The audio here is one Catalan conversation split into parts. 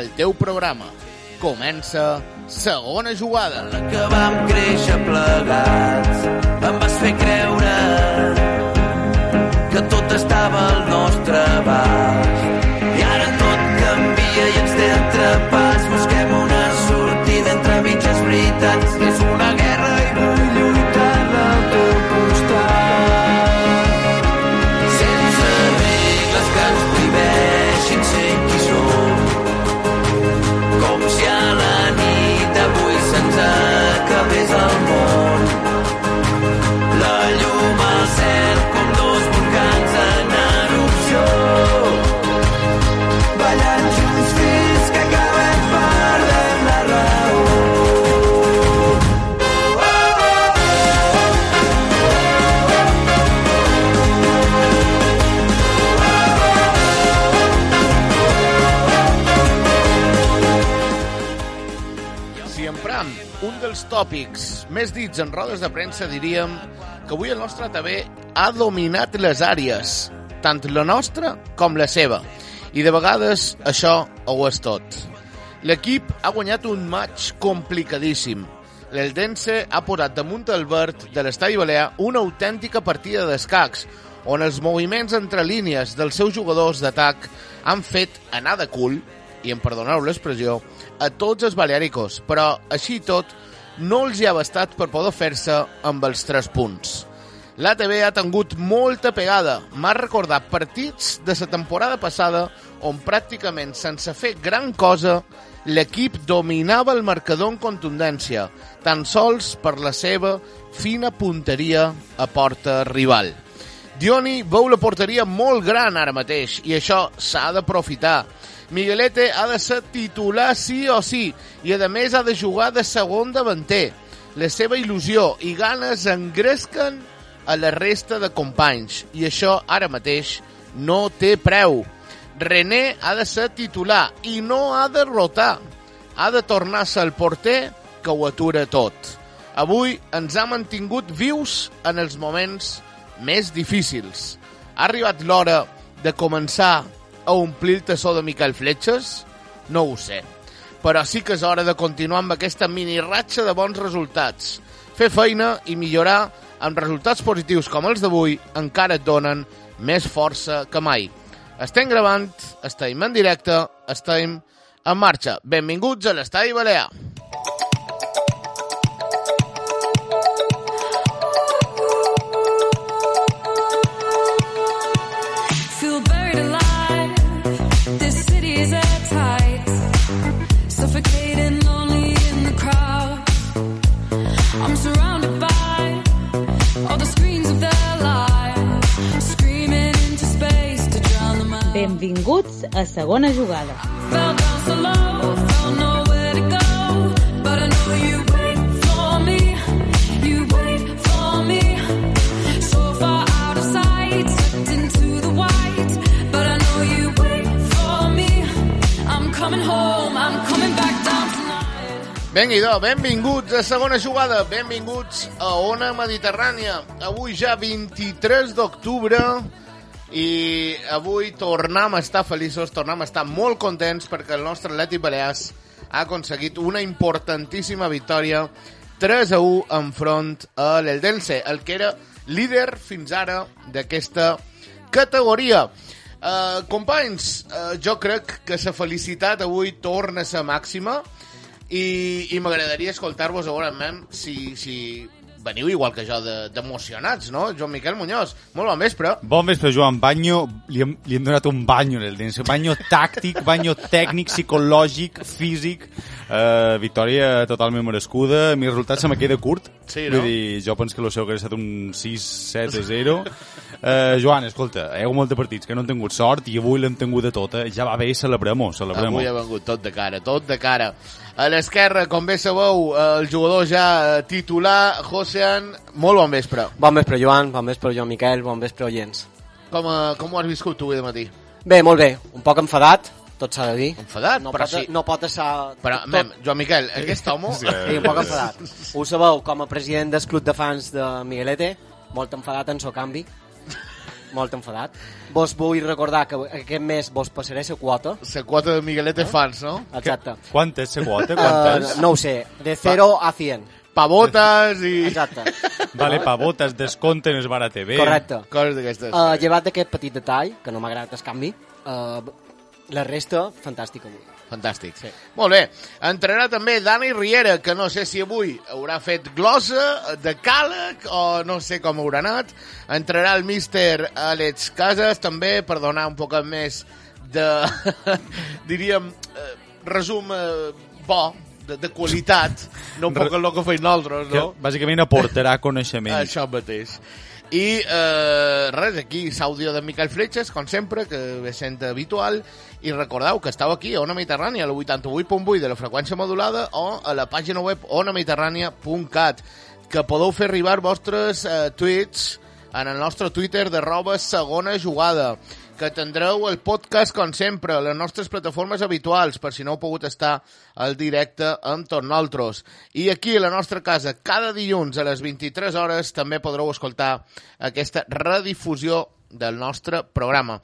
el teu programa. Comença segona jugada. que vam créixer plegats em vas fer creure que tot estava al nostre abast i ara tot canvia i ens té atrapats busquem una sortida entre mitges veritats és una guerra tòpics més dits en rodes de premsa, diríem que avui el nostre TV ha dominat les àrees, tant la nostra com la seva. I de vegades això ho és tot. L'equip ha guanyat un match complicadíssim. L'Eldense ha posat damunt el verd de l'Estadi Balear una autèntica partida d'escacs, on els moviments entre línies dels seus jugadors d'atac han fet anar de cul, i em perdoneu l'expressió, a tots els baleàricos, però així tot no els hi ha bastat per poder fer-se amb els tres punts. L'ATB ha tingut molta pegada. M'ha recordat partits de la temporada passada on pràcticament sense fer gran cosa l'equip dominava el marcador en contundència, tan sols per la seva fina punteria a porta rival. Dioni veu la porteria molt gran ara mateix i això s'ha d'aprofitar. Miguelete ha de ser titular sí o sí i a més ha de jugar de segon davanter. La seva il·lusió i ganes engresquen a la resta de companys i això ara mateix no té preu. René ha de ser titular i no ha de rotar. Ha de tornar a ser el porter que ho atura tot. Avui ens ha mantingut vius en els moments més difícils. Ha arribat l'hora de començar a omplir el tassó de Miquel Fletxes? No ho sé. Però sí que és hora de continuar amb aquesta mini ratxa de bons resultats. Fer feina i millorar amb resultats positius com els d'avui encara et donen més força que mai. Estem gravant, estem en directe, estem en marxa. Benvinguts a l'Estadi Balear. I'm coming back down tonight. Benguidó, benvinguts a segona jugada, benvinguts a Ona Mediterrània. Avui ja 23 d'octubre i avui tornem a estar feliços, tornem a estar molt contents perquè el nostre Atlètic Balears ha aconseguit una importantíssima victòria 3 a 1 enfront a l'Eldense, el que era líder fins ara d'aquesta categoria. Uh, companys, uh, jo crec que la felicitat avui torna a ser màxima i, i m'agradaria escoltar-vos mem, si, si veniu igual que jo de- d'emocionats, no? Joan Miquel Muñoz, molt bon vespre. Bon vespre, Joan. Banyo, li hem, li hem donat un banyo en el dents. Banyo tàctic, banyo tècnic, psicològic, físic. Uh, victòria totalment merescuda. Mi resultat se me queda curt. Sí, no? Vull dir, jo penso que el seu hauria estat un 6-7 a 0. Uh, Joan, escolta, ha hagut molts partits que no han tingut sort i avui l'hem tingut de tota. Ja va bé, celebrem-ho, celebrem-ho. Avui ha vengut tot de cara, tot de cara. A l'esquerra, com bé sabeu, el jugador ja eh, titular, Josean, molt bon vespre. Bon vespre, Joan, bon vespre, Joan Miquel, bon vespre, oients. Com, eh, com ho has viscut tu avui de matí? Bé, molt bé, un poc enfadat, tot s'ha de dir. Enfadat? No però pot, sí. no pot estar... Però, tot, mem, Joan Miquel, aquest home... Sí, Sí, un poc enfadat. Ho sabeu, com a president del club de fans de Miguelete, molt enfadat en so canvi. Molt enfadat. Vos vull recordar que aquest mes vos passaré la quota. La quota de Miguelete fans, no? Exacte. Quantes, la quota? Uh, Quantes? no ho sé, de 0 a 100. Pavotes i... Exacte. Vale, pavotes, descompten es Bara TV. Correcte. Coses d'aquestes. Uh, llevat d'aquest petit detall, que no m'ha agradat el canvi, uh, la resta, fantàstica avui. Fantàstic. Sí. Molt bé. Entrarà també Dani Riera, que no sé si avui haurà fet glossa de càleg o no sé com haurà anat. Entrarà el míster Àlex Casas, també, per donar un poc més de, diríem, eh, resum eh, bo, de, de qualitat, no un poc el que feim nosaltres, Que, no? bàsicament aportarà coneixement. Això mateix. I eh, res, aquí l'àudio de Miquel Fletxes, com sempre, que ve sent habitual, i recordeu que estàu aquí a Ona Mediterrània, a la 88.8 de la freqüència modulada o a la pàgina web onamediterrània.cat, que podeu fer arribar vostres eh, tuits en el nostre Twitter de roba segona jugada, que tindreu el podcast, com sempre, a les nostres plataformes habituals, per si no heu pogut estar al directe amb tots nosaltres. I aquí, a la nostra casa, cada dilluns a les 23 hores, també podreu escoltar aquesta redifusió del nostre programa.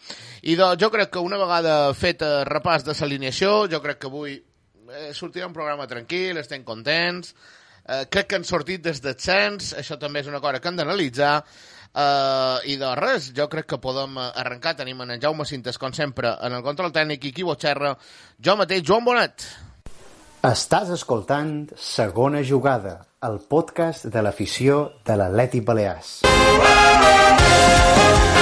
I doncs, jo crec que una vegada fet el repàs de l'alineació, jo crec que avui eh, sortirà un programa tranquil, estem contents, eh, crec que han sortit des del cens, això també és una cosa que hem d'analitzar, Uh, I de res, jo crec que podem eh, arrencar. Tenim en Jaume Cintes, com sempre, en el control tècnic i qui vos xerra. Jo mateix, Joan Bonet. Estàs escoltant Segona Jugada, el podcast de l'afició de l'Atlètic Balears. a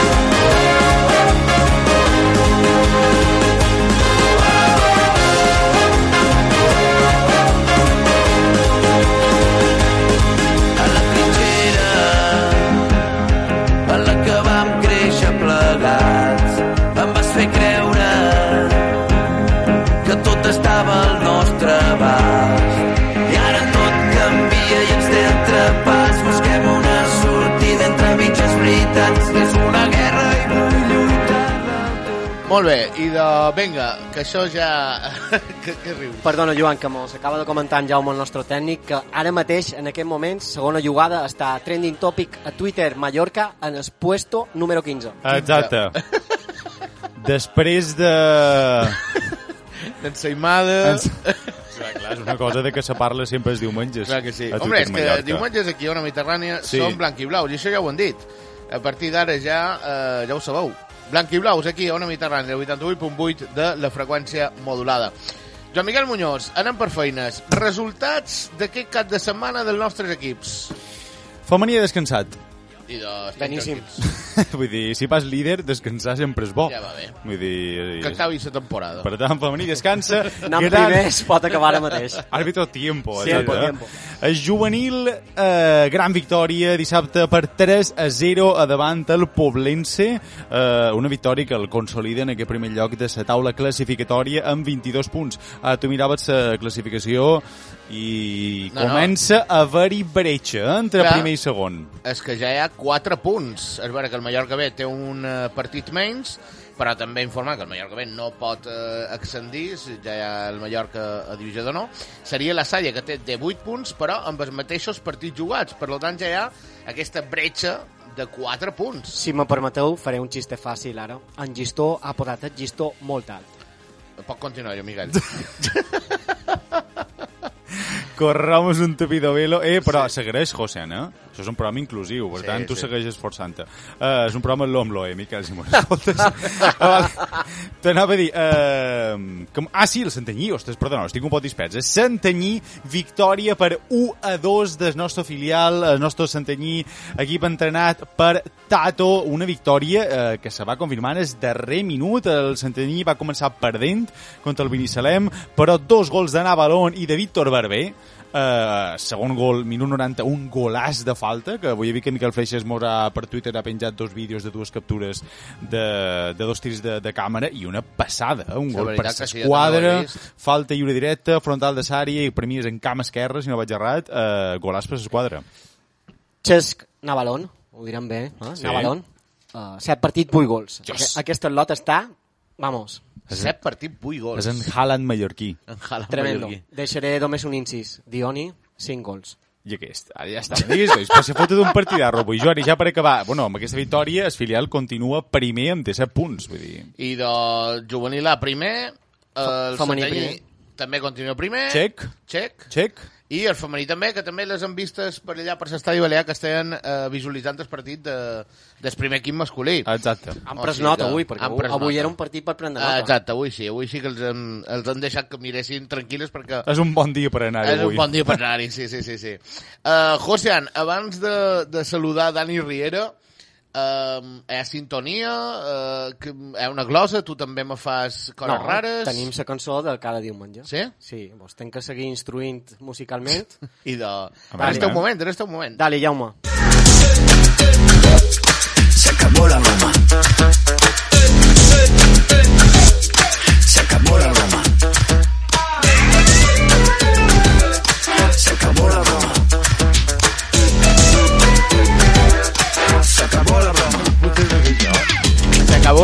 Molt bé, i de... Vinga, que això ja... que, que rius? Perdona, Joan, que mos acaba de comentar en Jaume, el nostre tècnic, que ara mateix, en aquest moment, segona jugada, està trending topic a Twitter Mallorca en el puesto número 15. Exacte. Després de... Ensaïmada... Ens- Clar, clar, és una cosa de que se parla sempre els diumenges. Clar que sí. Twitter és que Mallorca. diumenges aquí a una Mediterrània Sí. són blanc i blaus, i això ja ho han dit. A partir d'ara ja, eh, ja ho sabeu. Blanc i blaus aquí a una Mediterrània, el 88.8 de la freqüència modulada. Joan Miguel Muñoz, anem per feines. Resultats d'aquest cap de setmana dels nostres equips. Femení ha descansat. I Beníssim. tranquils. Vull dir, si pas líder, descansar sempre és bo. Ja va bé. Vull dir... Que acabi la temporada. Per tant, femení descansa. Anant Gran- primer es pot acabar ara mateix. Àrbitro tiempo. Tiempo, exacte. tiempo. El juvenil, eh, gran victòria dissabte per 3 a 0 a davant el Poblense. Eh, una victòria que el consolida en aquest primer lloc de la taula classificatòria amb 22 punts. Eh, tu miraves la classificació i No, no. comença a haver-hi bretxa eh, entre Clar. primer i segon. és que ja hi ha 4 punts. És vera que el Mallorca B té un eh, partit menys, però també informar que el Mallorca B no pot eh, ascendir, si ja hi ha el Mallorca a divisió de no. Seria la Salla, que té de 8 punts, però amb els mateixos partits jugats. Per tant, ja hi ha aquesta bretxa de 4 punts. Si me permeteu, faré un xiste fàcil ara. En Gistó ha posat el Gistó molt alt. Pot continuar, jo, Miguel. Corramos un tupido velo. Eh, però segueix, José, eh? Això és un programa inclusiu, per Sí, tant, tu sí. segueixes esforçant-te. Uh, és un programa l'OMLO, eh, Miquel, si m'ho escoltes. uh, T'anava a dir... Uh, com... Ah, sí, el Santanyí, ostres, perdona, estic un poc dispers. El Santanyí, victòria per 1 a 2 del nostre filial, el nostre Santanyí, equip entrenat per Tato, una victòria uh, que se va confirmar en el darrer minut. El Santanyí va començar perdent contra el Binissalem, però dos gols de Navalón i de Víctor Barber, Uh, segon gol, minut 90, un golàs de falta, que avui he vist que Miquel Freixas ha, per Twitter ha penjat dos vídeos de dues captures de, de dos tirs de, de càmera i una passada, eh? un gol per ho he vist. falta lliure directa, frontal de Sària i per mi és en camp esquerre, si no vaig errat, uh, golàs per l'esquadra. Xesc Navalón, ho direm bé, eh? Sí. Navalón. Uh, set partits, 8 gols. Just. Aqu Aquest lot està, vamos, 7 partits, 8 gols. És en Haaland mallorquí. En Haaland tremendo. Mallorquí. Deixaré només un incís. Dioni, 5 gols. I aquest, ara ja està, digues, doncs, per ser foto d'un partit. I Joan, i ja per acabar, bueno, amb aquesta victòria, el filial continua primer amb 17 punts, vull dir... I de juvenil A primer, el femení primer. també continua primer. Check. Check. Check. I el femení també, que també les han vistes per allà, per l'estadi Balear, que estaven eh, visualitzant el partit de, del primer equip masculí. Exacte. Han O pres sigui nota que avui, perquè avui, avui era un partit per prendre nota. exacte, avui sí, avui sí que els han, els han deixat que miressin tranquil·les perquè És un bon dia per anar és avui. un bon dia per anar-hi, sí, sí, sí. sí. Uh, Josean, abans de, de saludar Dani Riera, uh, hi ha sintonia, uh, que hi ha una glosa, tu també me fas coses no, rares. tenim la cançó de cada diumenge. Sí? Sí, vos tenc que seguir instruint musicalment. I de... veure, Ara està un eh? moment, ara està un moment. Dale, Jaume. Se acabó la broma.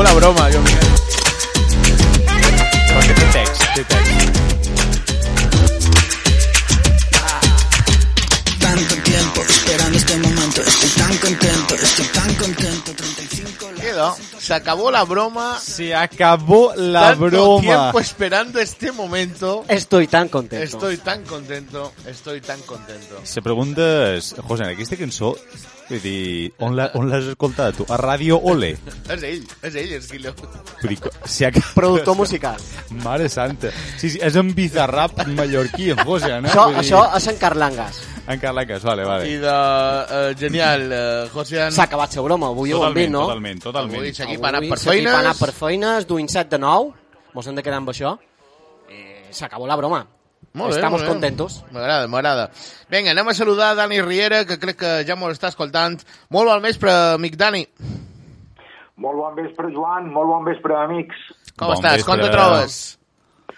La broma, jo mira. Quedó. S'acabó la broma. Se acabó la Tanto broma. tiempo esperando este momento. Estoy tan contento. Estoy tan contento, estoy tan contento. La pregunta és, José, aquesta cançó, vull dir, on la- on l'has escoltat tu? A Ràdio Ole. És ell, és ell, és Guilló. Vull dir, si ac... Productor musical. Mare santa. Sí, sí, és en bizarrap mallorquí, en José, no? Això, dir, això és en Carlangas. En Carlacas, vale, vale. I de... Uh, genial, uh, Josean... S'ha acabat la broma, avui ho hem vist, no? totalment, totalment. Avui s'ha equip ha anat per Avui s'equip ha anat feines. per feines, duint 7 de 9, mos hem de quedar amb això. Eh, S'acabó la broma. Molt bé, Estamos molt bé. contentos. M'agrada, m'agrada. Vinga, anem a saludar Dani Riera, que crec que ja m'ho està escoltant. Molt bon vespre, amic Dani. Molt bon vespre, Joan. Molt bon vespre, amics. Com Bon estàs? Com te vespre. trobes?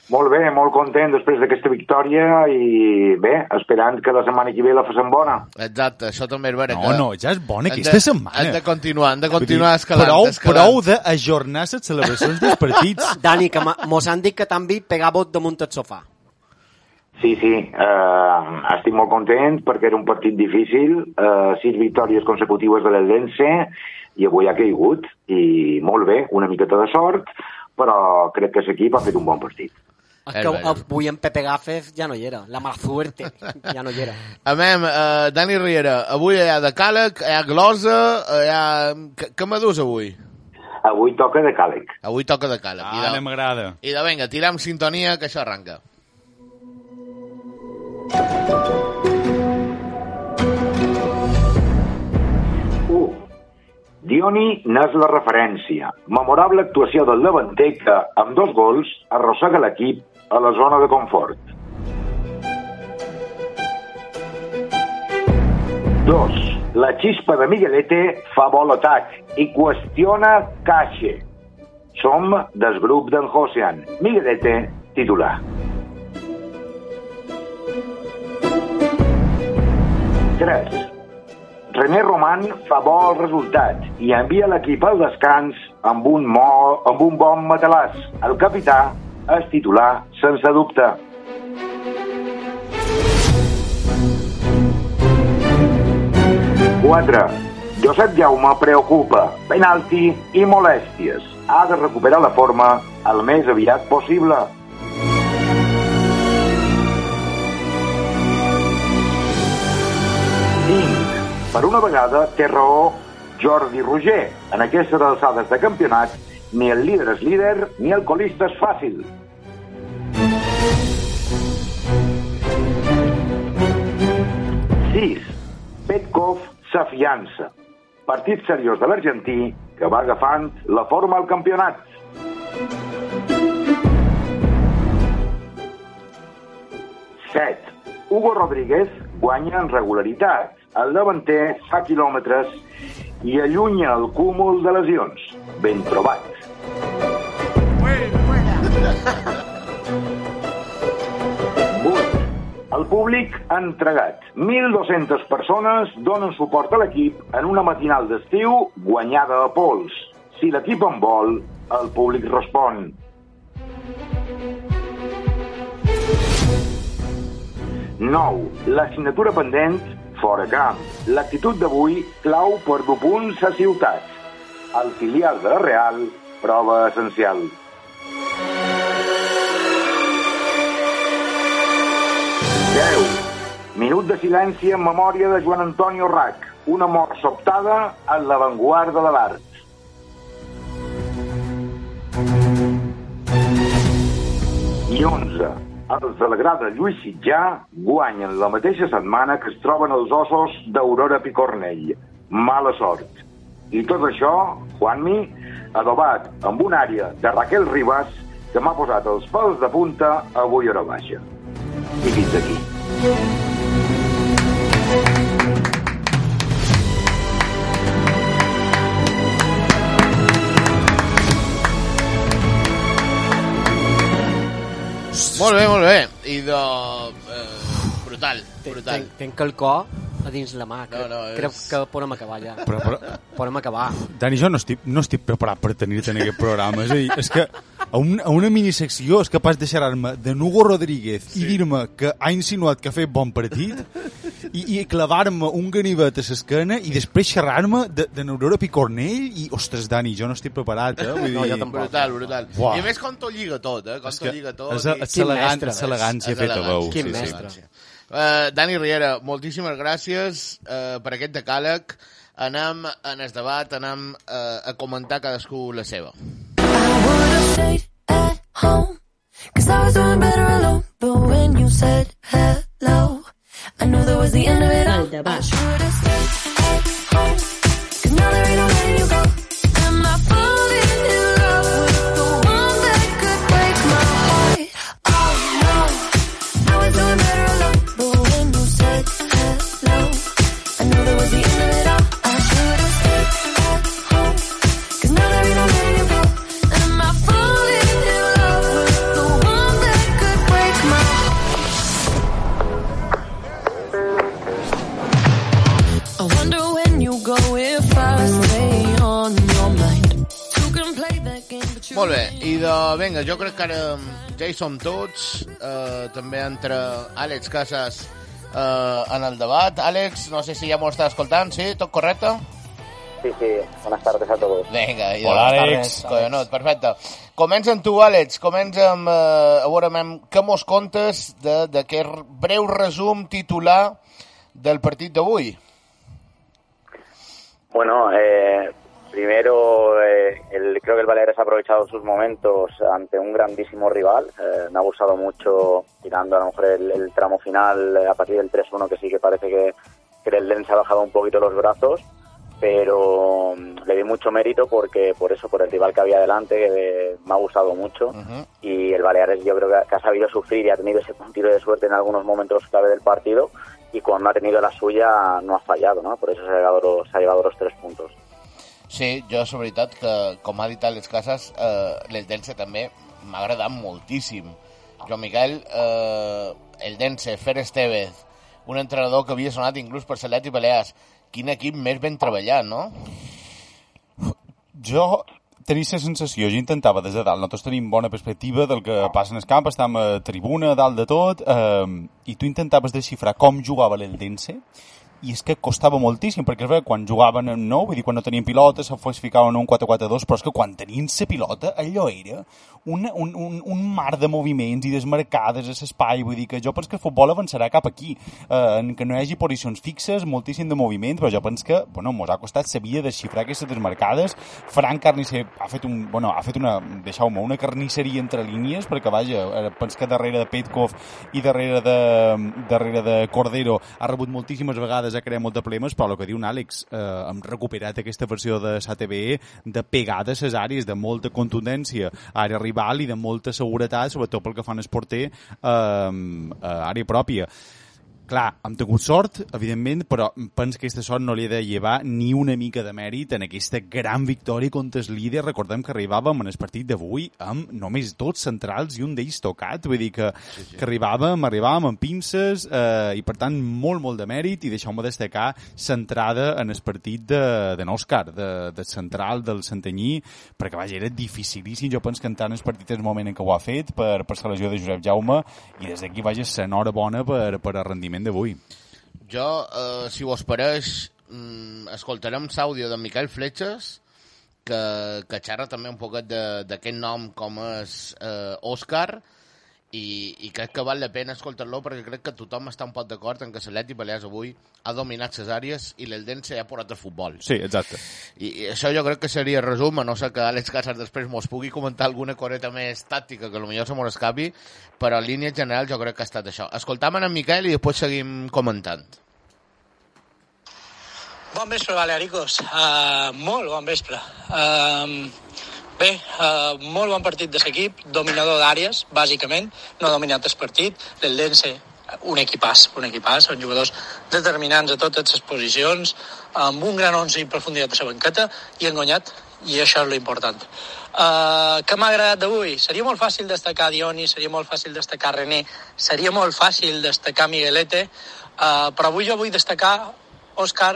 Molt bé, molt content després d'aquesta victòria i bé, esperant que la setmana que ve la facem bona. Exacte, això també és vera. No, que no, ja és bona aquesta de- setmana. Hem de continuar, hem de continuar dir, escalant. Prou, escalant. prou d'ajornar les celebracions dels partits. Dani, que mos han dit que t'han vist pegar bot damunt el sofà. Sí, sí, eh, estic molt content perquè era un partit difícil, eh, sis victòries consecutives de l'Eldense i avui ha caigut i molt bé, una miqueta de sort, però crec que l'equip ha fet un bon partit. És que avui en Pepe Gafes ja no hi era. La mala suerte ja no hi era. Amem, uh, Dani Riera, avui hi ha de càleg, hi ha glosa, hi ha... Què, què m'adus avui? Avui toca de càleg. Avui toca de càleg. Ah, de, m'agrada. I de vinga, tiram sintonia, que això arranca. Uh, Dioni n'és la referència. Memorable actuació del davanter que, amb dos gols, arrossega l'equip a la zona de confort. 2. La xispa de Miguelete fa vol atac i qüestiona Caixe. Som del grup d'en Josean. Miguelete, titular. 3. René Roman fa bo el resultat i envia l'equip al descans amb un, mo, amb un bon matalàs. El capità és titular sense dubte. Quatre. Josep Jaume preocupa, penalti i molèsties. Ha de recuperar la forma el més aviat possible. Cinc. Per una vegada té raó Jordi Roger. En aquestes alçades de campionat, ni el líder és líder, ni el colista és fàcil. Sis. Petkov s'afiança. Partit seriós de l'argentí que va agafant la forma al campionat. Set. Hugo Rodríguez guanya en regularitat. El davanter fa quilòmetres i allunya el cúmul de lesions. Ben trobat. El públic ha entregat. 1.200 persones donen suport a l'equip en una matinal d'estiu guanyada a pols. Si l'equip en vol, el públic respon. Nou. L'assignatura pendent fora camp. L'actitud d'avui clau per dur punts a ciutat. El filial de la Real, prova essencial. Deu. Minut de silenci en memòria de Joan Antonio Rac, una mort sobtada en l'avantguarda de l'art. I 11. Els de la grada Lluís Sitjà guanyen la mateixa setmana que es troben els ossos d'Aurora Picornell. Mala sort. I tot això, Juanmi, adobat amb una àrea de Raquel Ribas que m'ha posat els pèls de punta avui hora baixa. I fins aquí. Molt bé, molt bé. I de... Eh, brutal, brutal. Tenc, tenc el cor a dins la mà. Crec, no, és- crec que podem acabar ja. Però, però, Podem acabar. Dani, jo no estic, no estic preparat per tenir-te en aquest programa. És a dir, és que a, un, a una minisecció és capaç de xerrar-me de Nugo Rodríguez sí. i dir-me que ha insinuat que ha fet bon partit i, i clavar-me un ganivet a l'esquena i després xerrar-me de, de n'Aurora Picornell i, ostres, Dani, jo no estic preparat, eh? Vull dir, No, jo tampoc. Brutal, brutal. Uah. I a més com t'ho lliga tot, eh? Com t'ho lliga tot. és, i- és, Quin elegant, mestre. és elegància És feta veu. Quin sí, sí. Uh, Dani Riera, moltíssimes gràcies uh, per aquest decàleg. Anem en el debat, anem uh, a comentar cadascú la seva. home. Cause I was doing better alone. But when you said hello, I knew that was the end of it all. El debat. I should've stayed jo crec que ara ja hi som tots. Uh, també entre Àlex Casas uh, en el debat. Àlex, no sé si ja m'ho estàs escoltant, sí? Tot correcte? Sí, sí, buenas tardes a todos. Vinga, i Hola, de- Àlex. Collonut, perfecte. Comença amb tu, Àlex. Comença amb... Uh, a veure, amb, què mos contes de- d'aquest breu resum titular del partit d'avui? Bueno, eh, primero eh, el, creo que el Baleares ha aprovechado sus momentos ante un grandísimo rival. Eh, me ha gustado mucho tirando a lo mejor el, el tramo final eh, a partir del 3-1 que sí que parece que, que el Lens ha bajado un poquito los brazos, pero mm, le di mucho mérito porque por eso, por el rival que había delante, que eh, me ha gustado mucho. Y el Baleares yo creo que ha, que ha sabido sufrir y ha tenido ese puntito de suerte en algunos momentos clave del partido y cuando ha tenido la suya no ha fallado, ¿no? Por eso se ha llevado los, se ha llevado los tres puntos. Sí, jo, és veritat que, com ha dit a les cases, eh, l'Eldense també m'ha agradat moltíssim. Joan Miquel, eh, Eldense, Fer Estevez, un entrenador que havia sonat inclús per Salet i Balears. Quin equip més ben treballat, no? Jo tenia la sensació, jo intentava des de dalt, nosaltres tenim bona perspectiva del que passa en el camp, estem a tribuna, a dalt de tot, eh, i tu intentaves desxifrar com jugava l'Eldense, i és que costava moltíssim, perquè veritat, quan jugaven en nou, vull dir, quan no tenien pilota, se fos ficaven en un 4-4-2, però és que quan tenien la pilota, allò era una, un, un, un mar de moviments i desmarcades a l'espai, vull dir que jo penso que el futbol avançarà cap aquí, eh, en que no hi hagi posicions fixes, moltíssim de moviment, però jo penso que, bueno, mos ha costat sabia desxifrar aquestes desmarcades, Frank Carnicer ha fet un, bueno, ha fet una, deixeu-me, una carnisseria entre línies, perquè vaja, eh, penso que darrere de Petkov i darrere de, darrere de Cordero ha rebut moltíssimes vegades, ha creat molt de problemes, però el que diu un Àlex, eh, hem recuperat aquesta versió de SATB de pegada a les àrees, de molta contundència àrea rival i de molta seguretat, sobretot pel que fan el porter eh, a àrea pròpia. Clar, hem tingut sort, evidentment, però penso que aquesta sort no li ha de llevar ni una mica de mèrit en aquesta gran victòria contra el líder. Recordem que arribàvem en el partit d'avui amb només dos centrals i un d'ells tocat. Vull dir que, sí, sí. que arribàvem, arribàvem amb pinces eh, i, per tant, molt, molt de mèrit i deixeu-me destacar centrada en el partit de, de n'Òscar, de, de central del Santanyí, perquè, vaja, era dificilíssim. Jo penso que entrant en el partit és el moment en què ho ha fet per, per la lesió de Josep Jaume i des d'aquí, vaja, s'enhorabona per, per el rendiment d'avui. Jo, eh, si vos pareix, mm, escoltarem l'àudio de Miquel Fletxes, que, que xerra també un poquet d'aquest nom com és eh, Òscar, i, i crec que val la pena escoltar-lo perquè crec que tothom està un poc d'acord en que l'Atleti Balears avui ha dominat les àrees i l'Eldense ha portat el futbol. Sí, exacte. I, I això jo crec que seria resum, a no ser que Àlex Casas després mos pugui comentar alguna coreta més tàctica que potser se mos escapi, però en línia general jo crec que ha estat això. Escoltam en Miquel i després seguim comentant. Bon vespre, Balearicos. Uh, molt bon vespre. Uh, bé, uh, molt bon partit de l'equip, dominador d'àrees, bàsicament. No ha dominat el partit. L'Eldense, un equipàs, un equipàs. Són jugadors determinants a totes les posicions, amb un gran 11 i profunditat a la banqueta, i han guanyat, i això és l'important. Uh, què m'ha agradat d'avui? Seria molt fàcil destacar Dioni, seria molt fàcil destacar René, seria molt fàcil destacar Miguelete, uh, però avui jo vull destacar Òscar,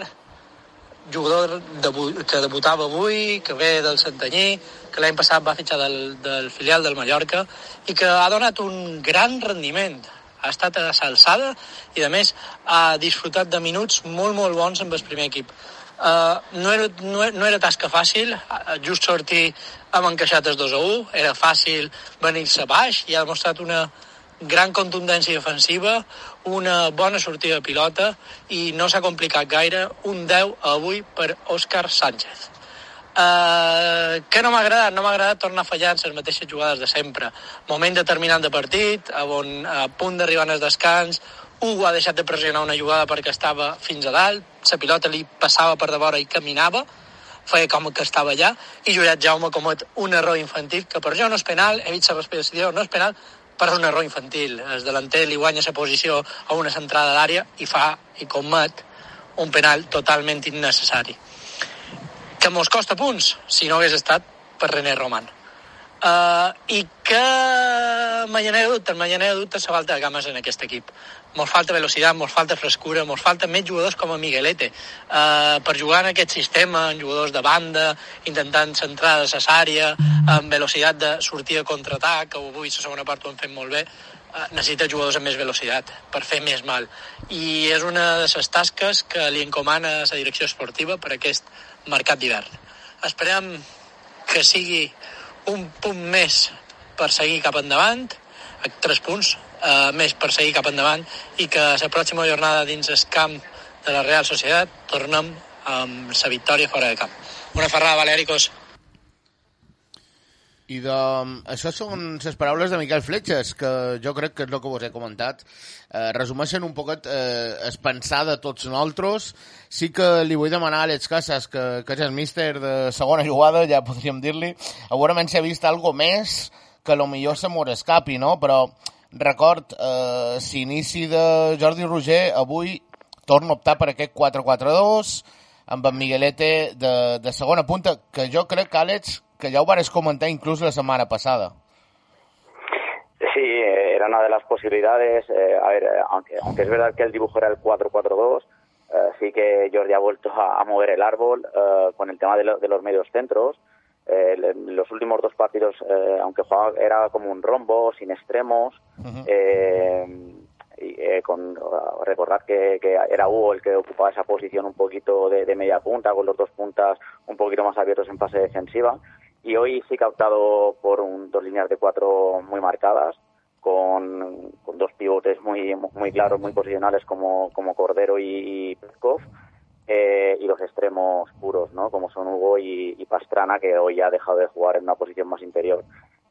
jugador debu que debutava avui, que ve del Santanyí, que l'any passat va fitxar del, del filial del Mallorca i que ha donat un gran rendiment. Ha estat a l'alçada i, a més, ha disfrutat de minuts molt, molt bons amb el primer equip. Uh, no, era, no, no era tasca fàcil, uh, just sortir amb encaixat els 2 a 1, era fàcil venir-se baix i ha demostrat una gran contundència defensiva, una bona sortida de pilota i no s'ha complicat gaire, un 10 avui per Òscar Sánchez. Uh, què no m'ha agradat? No m'ha agradat tornar a fallar les mateixes jugades de sempre. Moment determinant de partit, a, on, a punt d'arribar al descans, Hugo ha deixat de pressionar una jugada perquè estava fins a dalt, la pilota li passava per de vora i caminava, feia com que estava allà, i Juliat Jaume comet un error infantil, que per jo no és penal, he vist la respiració, no és penal, però és un error infantil. El delanter li guanya la posició a una centrada d'àrea i fa i comet un penal totalment innecessari. Que mos costa punts si no hagués estat per René Roman. Uh, I que me genera dubtes, me genera dubtes la falta de games en aquest equip. Mos falta velocitat, mos falta frescura, mos falta més jugadors com a Miguelete. Uh, per jugar en aquest sistema, en jugadors de banda, intentant centrar necessària, amb velocitat de sortida contraatac, que avui la segona part ho han fet molt bé, uh, necessita jugadors amb més velocitat per fer més mal. I és una de les tasques que li encomana la direcció esportiva per aquest mercat d'hivern. Esperem que sigui un punt més per seguir cap endavant, tres punts eh, més per seguir cap endavant i que la pròxima jornada dins el camp de la Real Societat tornem amb la victòria fora de camp. Una ferrada, Valèricos. I de... això són les paraules de Miquel Fletxes, que jo crec que és el que vos he comentat. Eh, resumeixen un poquet eh, es pensar de tots nosaltres. Sí que li vull demanar a Àlex Casas, que, que és el míster de segona jugada, ja podríem dir-li, segurament s'ha vist algo més que lo millor se mos escapi, no? Però record, eh, s'inici de Jordi Roger, avui torna a optar per aquest 4-4-2, amb en Miguelete de, de segona punta, que jo crec, Àlex, que ja ho vares comentar inclús la setmana passada. Sí, eh, era una de las posibilidades. eh, a ver, eh, aunque, aunque es verdad que el dibujo era el 4-4-2, eh, sí que Jordi ha vuelto a, a mover el árbol eh, con el tema de, lo- de los medios centros. Eh, los últimos dos partidos, eh, aunque jugaba, era como un rombo, sin extremos. eh, y, eh, con, recordad que, que era Hugo el que ocupaba esa posición un poquito de, de media punta, con los dos puntas un poquito más abiertos en fase defensiva. Y hoy sí que ha optado por un- dos líneas de cuatro muy marcadas, con, con dos pivotes muy, muy claros, muy posicionales como, como Cordero y, y Peskov, eh, y los extremos puros, ¿no? como son Hugo y, Pastrana, que hoy ha dejado de jugar en una posición más interior.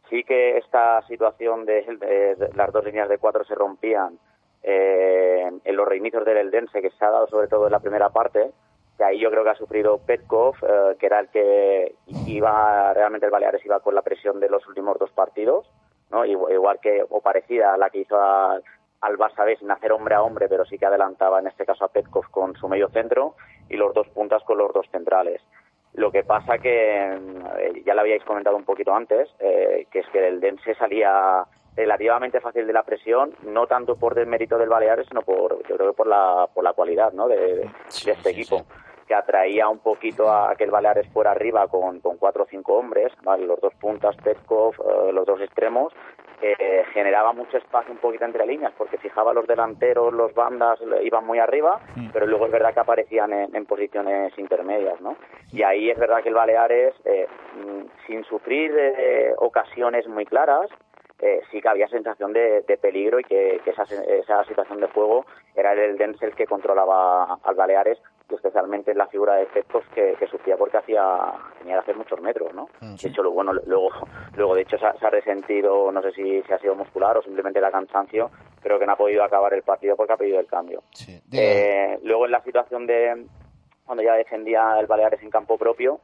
Sí que esta situación de, las dos líneas de cuatro se rompían eh, en los reinicios del Eldense, que se ha dado sobre todo en la primera parte, que ahí yo creo que ha sufrido Petkov, eh, que era el que iba, realmente el Baleares iba con la presión de los últimos dos partidos, ¿no? Igual, que, o parecida a la que hizo al, al Barça B sin hacer hombre a hombre, pero sí que adelantaba en este caso a Petkov con su medio centro y los dos puntas con los dos centrales. Lo que pasa que, eh, ya lo habíais comentado un poquito antes, eh, que es que el Dense salía relativamente fácil de la presión, no tanto por desmérito del Baleares, sino por, yo creo que por la, por la cualidad, ¿no? de, de este equipo que atraía un poquito a que el Baleares fuera arriba con, con cuatro o cinco hombres, ¿vale? los dos puntas, Petkov, eh, los dos extremos, eh, generaba mucho espacio un poquito entre líneas porque fijaba los delanteros, los bandas iban muy arriba, pero luego es verdad que aparecían en, en posiciones intermedias, ¿no? Y ahí es verdad que el Baleares, eh, mm, sin sufrir eh, ocasiones muy claras, eh, sí que había sensación de, de peligro y que, que esa, se- esa situación de juego era el Dense el que controlaba al Baleares y especialmente la figura de efectos que, que sufría porque hacía tenía que hacer muchos metros, ¿no? De hecho, bueno, luego, luego de hecho se ha, se ha resentido, no sé si, si ha sido muscular o simplemente la cansancio, creo que no ha podido acabar el partido porque ha pedido el cambio. Eh, luego en la situación de cuando ya defendía el Baleares en campo propio,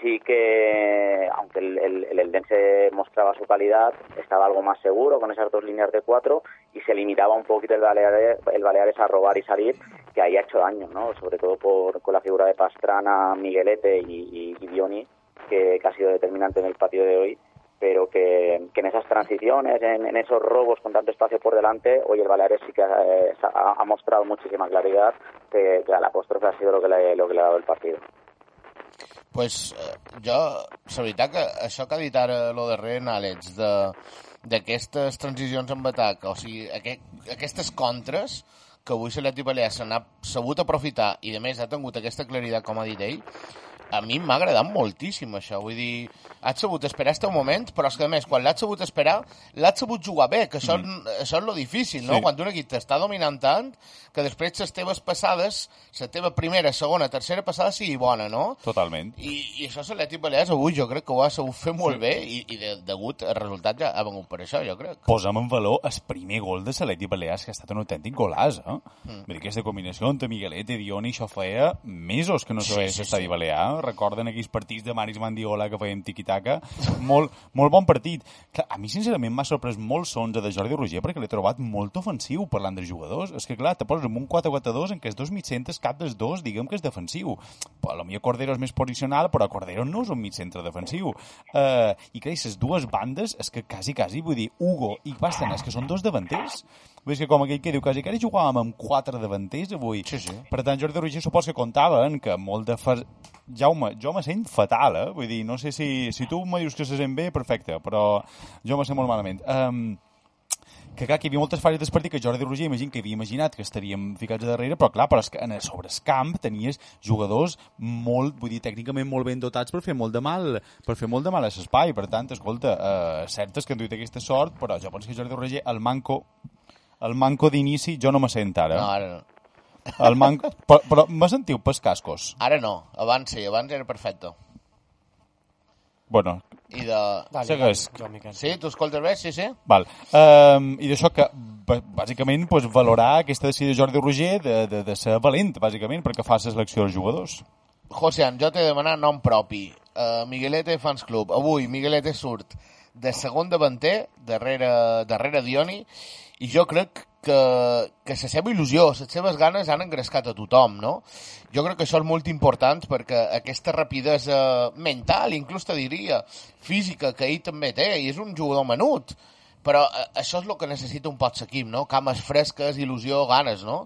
sí que, aunque el, el, el Eldense mostraba su calidad, estaba algo más seguro con esas dos líneas de cuatro y se limitaba un poquito el Baleares, el Baleares a robar y salir, que ahí ha hecho daño, ¿no? Sobre todo por, con la figura de Pastrana, Miguelete y, y, y Dioni, que, ha sido determinante en el partido de hoy pero que, que en esas transiciones, en, esos robos con tanto espacio por delante, hoy el Baleares sí que eh, ha, mostrado muchísima claridad que, que al apóstrofe ha sido lo que, le, lo que le ha dado el partido. Pues, eh, jo, la veritat que això que ha dit ara lo darrer en Àlex, de d'aquestes transicions en atac, o sigui, aquest, aquestes contres que avui l'Atleti Balear se n'ha sabut aprofitar i, a més, ha tingut aquesta claritat, com ha dit ell, a mi m'ha agradat moltíssim això, vull dir, has sabut esperar este moment, però és que a més, quan l'has sabut esperar, l'has sabut jugar bé, que això, mm. això és lo difícil, no? Sí. Quan un equip t'està dominant tant, que després les teves passades, la teva primera, segona, tercera passada sigui bona, no? Totalment. I, i això l'Atlètic Balears avui jo crec que ho ha sabut fer molt bé i, i de, degut el resultat ja ha vengut per això, jo crec. Posem en valor el primer gol de l'Atleti Balears, que ha estat un autèntic golàs, eh? Mm. Vull dir, aquesta combinació entre Miguelet i Dioni, això feia mesos que no se Sí, sí, l'estadi sí. Balear. Recorden aquells partits de Maris Mandiola que fèiem tiquitaca? molt, molt bon partit. Clar, a mi, sincerament, m'ha sorprès molt l'onze de Jordi Roger perquè l'he trobat molt ofensiu parlant dels jugadors. És que, clar, te poses en un 4-4-2 en què els dos mitjcentres, cap dels dos, diguem que és defensiu. Però, millor Cordero és més posicional, però Cordero no és un mitjcentre defensiu. Uh, I clar, les dues bandes, és que quasi, quasi, vull dir, Hugo i Basten, és que són dos davanters. Vull dir que com aquell que diu, quasi, quasi jugàvem amb quatre davanters avui. Sí, sí. Per tant, Jordi Roger supos que comptaven que molt de... Fa... Jaume, jo me sent fatal, eh? Vull dir, no sé si, si tu me dius que se sent bé, perfecte, però jo me sent molt malament. Um, que clar, que hi havia moltes fases del partit que Jordi Roger imagina que havia imaginat que estaríem ficats a darrere, però clar, però és que en el, sobre el camp tenies jugadors molt, vull dir, tècnicament molt ben dotats per fer molt de mal, per fer molt de mal a l'espai, per tant, escolta, eh, cert és que han duit aquesta sort, però jo penso que Jordi Roger, el manco, el manco d'inici, jo no me sent ara. No, ara no. El manco, però, però me sentiu pels cascos? Ara no, abans sí, abans era perfecte. Bueno, I de... Dale, Miquel. Sí, tu escoltes bé? Sí, sí? Val. Um, I d'això que, bàsicament, pues, valorar aquesta decisió de Jordi Roger de, de, de ser valent, bàsicament, perquè fa la selecció dels jugadors. Josean, jo t'he de demanar nom propi. Uh, Miguelete Fans Club. Avui Miguelete surt de segon davanter, darrere, darrere Dioni, i jo crec que, que la seva il·lusió, les seves ganes han engrescat a tothom, no? Jo crec que això és molt important perquè aquesta rapidesa mental, inclús te diria, física, que ell també té, i és un jugador menut, però eh, això és el que necessita un pot l'equip, no? Cames fresques, il·lusió, ganes, no?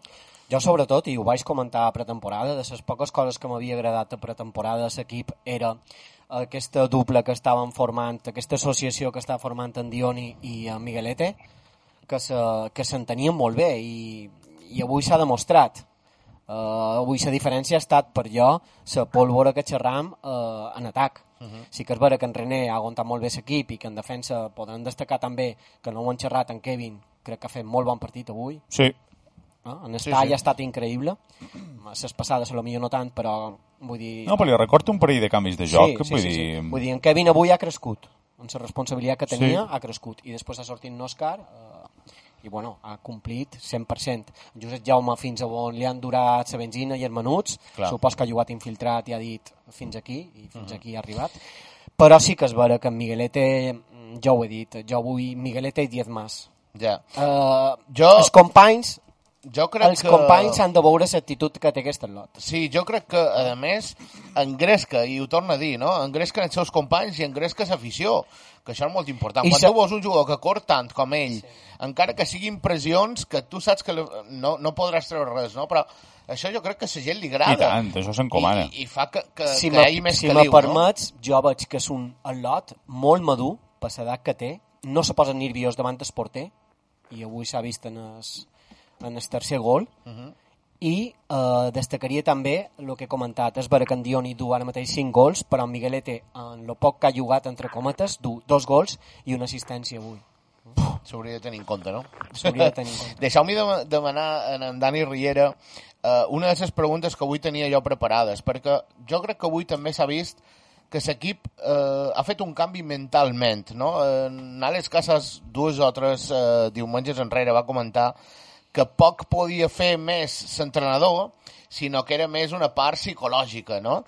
Jo, sobretot, i ho vaig comentar a pretemporada, de les poques coses que m'havia agradat a pretemporada de l'equip era aquesta dupla que estaven formant, aquesta associació que està formant en Dioni i en Miguelete, que se, que s'entenien molt bé i, i avui s'ha demostrat. Uh, avui la diferència ha estat per jo la pólvora que xerram uh, en atac. Uh -huh. Sí que és vera que en René ha aguantat molt bé l'equip i que en defensa podem destacar també que no ho han xerrat en Kevin, crec que ha fet molt bon partit avui. Sí. No? En Sí, Estall sí. ha estat increïble. Les passades, a lo millor no tant, però vull dir... No, però li recordo un parell de canvis de joc, sí, sí, vull sí, dir... sí. Vull dir, en Kevin avui ha crescut. En la responsabilitat que tenia Sí. ha crescut. I després ha sortit en Òscar eh, i bueno, ha complit 100%. En Josep Jaume fins a on li han durat la benzina i els menuts, Clar. supos que ha jugat infiltrat i ha dit fins aquí, i fins Mhm. aquí ha arribat. Però sí que és vera que en Miguelete, jo ho he dit, jo vull Miguelete i 10 més. Ja. Uh, Jo- Els companys, Jo crec els que... companys han de veure l'actitud que té aquest lot. Sí, jo crec que, a més, engresca, i ho torna a dir, no? engresca els seus companys i engresca l'afició, que això és molt important. I Quan sa- tu veus un jugador que cor tant com ell, sí. encara que siguin pressions, que tu saps que no, no podràs treure res, no? però això jo crec que a la gent li agrada. I tant, això s'encomana. I, i, fa que, que, si que me, hi hagi més si caliu, me permets, jo veig que és un lot molt madur per l'edat que té no se posa nerviós davant el porter, i avui s'ha vist en el, en el tercer gol, i eh, destacaria també el que he comentat, és vera que en Dioni du ara mateix 5 gols, però en Miguelete, en lo poc que ha jugat entre cometes, du dos gols i una assistència avui. S'hauria de tenir en compte, no? S'hauria de tenir en compte. Deixeu-me de demanar a en Dani Riera eh, una de les preguntes que avui tenia jo preparades, perquè jo crec que avui també s'ha vist que l'equip eh, ha fet un canvi mentalment, no? En Àlex Casas dues o tres eh, diumenges enrere va comentar que poc podia fer més l'entrenador, sinó que era més una part psicològica, no?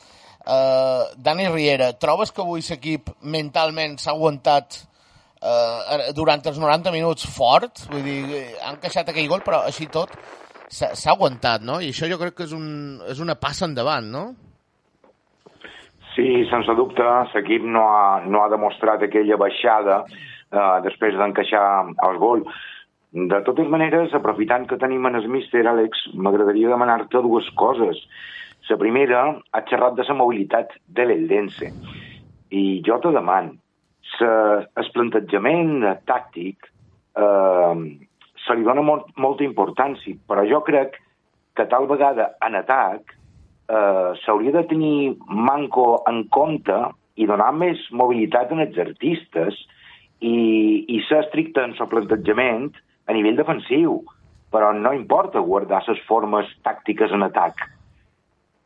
Eh, Dani Riera, trobes que avui l'equip mentalment s'ha aguantat eh, durant els 90 minuts fort? Vull dir, eh, han queixat aquell gol, però així tot s'ha aguantat, no? I això jo crec que és, un, és una passa endavant, no? Sí, sense dubte, l'equip no, ha, no ha demostrat aquella baixada eh, després d'encaixar el gol. De totes maneres, aprofitant que tenim en el míster, Àlex, m'agradaria demanar-te dues coses. La primera, ha xerrat de la mobilitat de l'Eldense. I jo te deman, el plantejament tàctic eh, se li dona molt, molta importància, però jo crec que tal vegada en atac eh, s'hauria de tenir manco en compte i donar més mobilitat en els artistes i, i ser estricte en el plantejament a nivell defensiu, però no importa guardar les formes tàctiques en atac.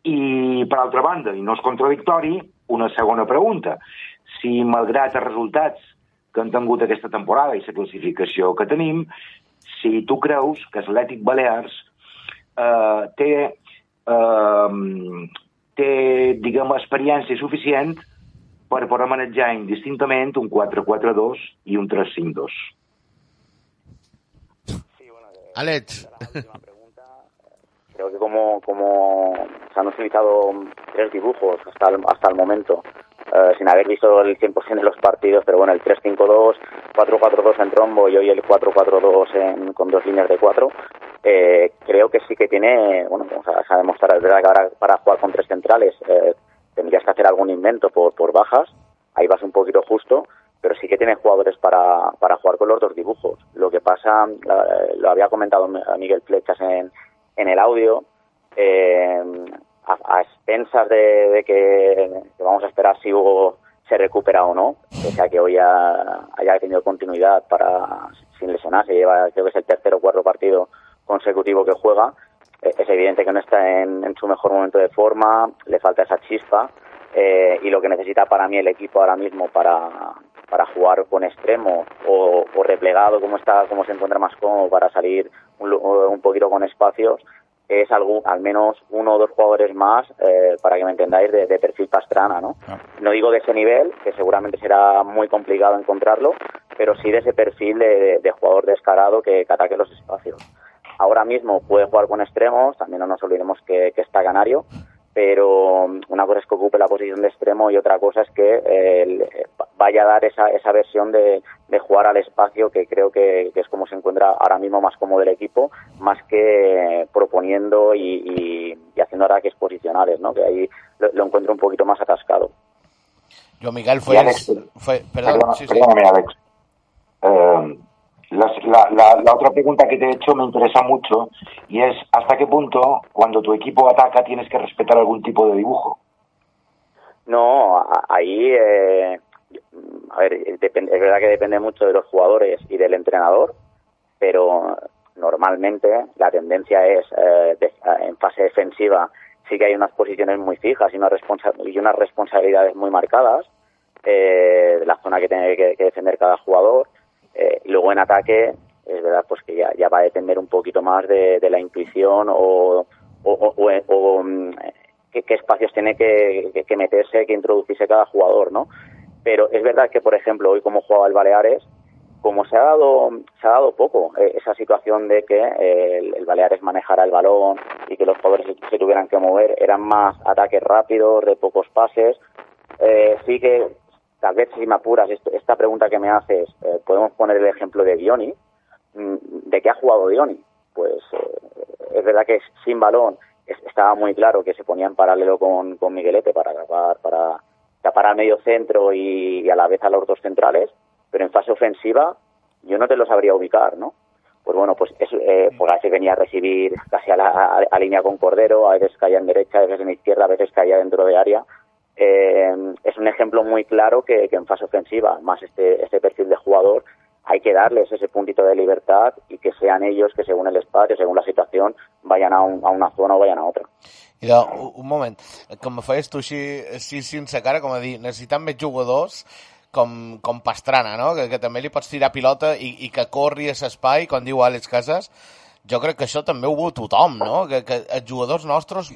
I, per altra banda, i no és contradictori, una segona pregunta. Si, malgrat els resultats que han tingut aquesta temporada i la classificació que tenim, si tu creus que Atlètic Balears eh, té, eh, té, diguem, experiència suficient per poder manejar indistintament un 4-4-2 i un 3-5-2. Alex. Creo que como, como se han utilizado tres dibujos hasta el, hasta el momento, eh, sin haber visto el 100% de los partidos, pero bueno, el 3-5-2, 4-4-2 en trombo y hoy el 4-4-2 en- con dos líneas de cuatro, eh, creo que sí que tiene, bueno, vamos a, a demostrar, es verdad que ahora para jugar con tres centrales eh, tendrías que hacer algún invento por, por bajas, ahí vas un poquito justo, pero sí que tiene jugadores para, para jugar con los dos dibujos. Lo que pasa, lo había comentado Miguel Flechas en, en el audio, eh, a, expensas de, que, vamos a esperar si Hugo se recupera o no, o sea que hoy ha- haya tenido continuidad para sin lesionarse, lleva creo que es el tercer o cuarto partido consecutivo que juega, eh, es evidente que no está en, en su mejor momento de forma, le falta esa chispa eh, y lo que necesita para mí el equipo ahora mismo para, para jugar con extremo o, o replegado como está como se encuentra más cómodo para salir un, poquito con espacios es algún, al menos uno o dos jugadores más eh, para que me entendáis de, de perfil pastrana no no digo de ese nivel que seguramente será muy complicado encontrarlo pero sí de ese perfil de, de- de jugador descarado que, que ataque los espacios. Ahora mismo puede jugar con extremos también no nos olvidemos que, que está Canario pero mm, una cosa es que ocupe la posición de extremo y otra cosa es que eh, el- eh, vaya a dar esa, esa versión de, de jugar al espacio que creo que, que es como se encuentra ahora mismo más cómodo el equipo, más que proponiendo y, y- y haciendo ataques posicionales, ¿no? que ahí lo, lo encuentro un poquito más atascado. Jo, Miguel, fue... Alex, fue perdón, Perdona- sí, sí. Perdóname, Alex. Eh, la, la- la otra pregunta que te he hecho me interesa mucho y es ¿hasta qué punto cuando tu equipo ataca tienes que respetar algún tipo de dibujo? No, ahí, eh, a ver, eh, es verdad que depende mucho de los jugadores y del entrenador, pero normalmente la tendencia es, eh, de- en fase defensiva, sí que hay unas posiciones muy fijas y unas, responsa- y unas responsabilidades muy marcadas eh, de la zona que tiene que defender cada jugador. Eh, luego en ataque, es verdad pues que ya, va a depender un poquito más de, la intuición o, mm, qué, espacios tiene que, meterse, que introducirse cada jugador, ¿no? Pero es verdad que, por ejemplo, hoy como jugaba el Baleares, como se ha dado se ha dado poco eh, esa situación de que eh, el, el Baleares manejara el balón y que los jugadores se, se tuvieran que mover, eran más ataques rápidos, de pocos pases. Eh, sí que, tal vez si me apuras, esta pregunta que me haces, eh, podemos poner el ejemplo de Dioni. Mm, ¿De qué ha jugado Dioni? Pues eh, es verdad que sin balón es- estaba muy claro que se ponía en paralelo con, con Miguelete para tapar, para tapar al medio centro y, y a la vez a los dos centrales pero en fase ofensiva yo no te lo sabría ubicar, ¿no? Pues bueno, pues, es, eh, pues a veces venía a recibir casi a, la, a, a línea con Cordero, a veces caía en derecha, a veces en izquierda, a veces caía dentro de área. Eh, es un ejemplo muy claro que, que en fase ofensiva, más este, este perfil de jugador, hay que darles ese puntito de libertad y que sean ellos que según el espacio, según la situación, vayan a, un, a una zona o vayan a otra. De, un, un moment, com me feies tu així, així sense cara, com a dir, necessitem més jugadors com, com Pastrana, no? Que, que també li pots tirar pilota i, i que corri a l'espai, com diu Àlex Casas. Jo crec que això també ho veu tothom, no? Que, que els jugadors nostres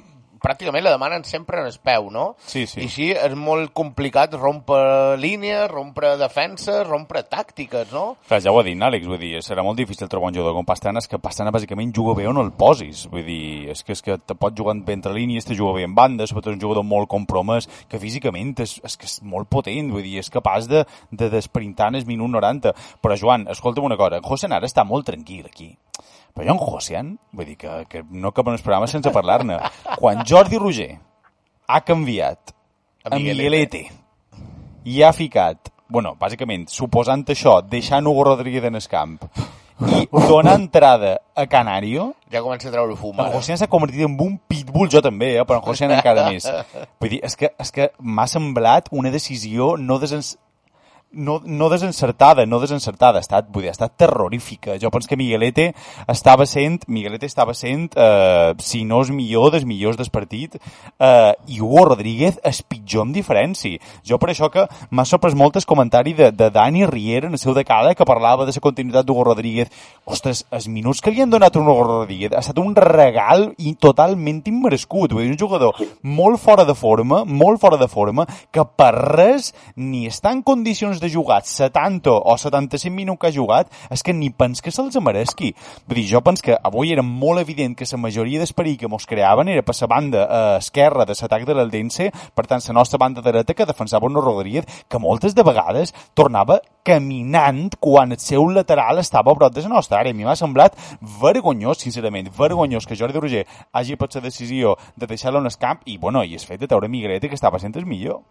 pràcticament la demanen sempre en el peu, no? Sí, sí. I així és molt complicat rompre línies, rompre defenses, rompre tàctiques, no? Clar, ja ho ha dit Àlex, vull dir, serà molt difícil trobar un jugador com Pastrana, és que Pastrana bàsicament juga bé on el posis, vull dir, és que, és que te pot jugar bé entre línies, te juga bé en banda, sobretot un jugador molt compromès, que físicament és, és que és molt potent, vull dir, és capaç de, de desprintar en el minut 90. Però, Joan, escolta'm una cosa, José Nara està molt tranquil aquí. Però jo en Josian, vull dir que, que no cap en el programa sense parlar-ne. Quan Jordi Roger ha canviat A Miguelete. Miguelete i ha ficat, bueno, bàsicament, suposant això, deixant Hugo Rodríguez en el camp i donar entrada a Canario, Ja comença a treure fum, en ara. Josian s'ha convertit en un pitbull, jo també, eh? però en Josian encara més. Vull dir, és que, és que m'ha semblat una decisió no desens no, no desencertada, no desencertada, ha estat, vull dir, ha estat terrorífica. Jo penso que Miguelete estava sent, Miguelete estava sent, eh, si no és millor, dels millors del partit, eh, i Hugo Rodríguez és pitjor amb diferència. Jo per això que m'ha sorprès molt el comentari de, de Dani Riera en el seu decada que parlava de la continuïtat d'Hugo Rodríguez. Ostres, els minuts que li han donat a Hugo Rodríguez ha estat un regal i totalment immerescut. Vull dir, un jugador molt fora de forma, molt fora de forma, que per res ni està en condicions de jugar 70 o 75 minuts que ha jugat, és que ni pens que se'ls mereixi. Vull dir, jo pens que avui era molt evident que la majoria d'esperit que mos creaven era per la banda eh, esquerra de l'atac de l'Eldense, per tant, la nostra banda dreta que defensava un Rodríguez, que moltes de vegades tornava caminant quan el seu lateral estava a prop de la nostra àrea. A mi m'ha semblat vergonyós, sincerament, vergonyós que Jordi Roger hagi pres la decisió de deixar-lo en el camp i, bueno, i el fet de treure Migrete, que estava sent el millor.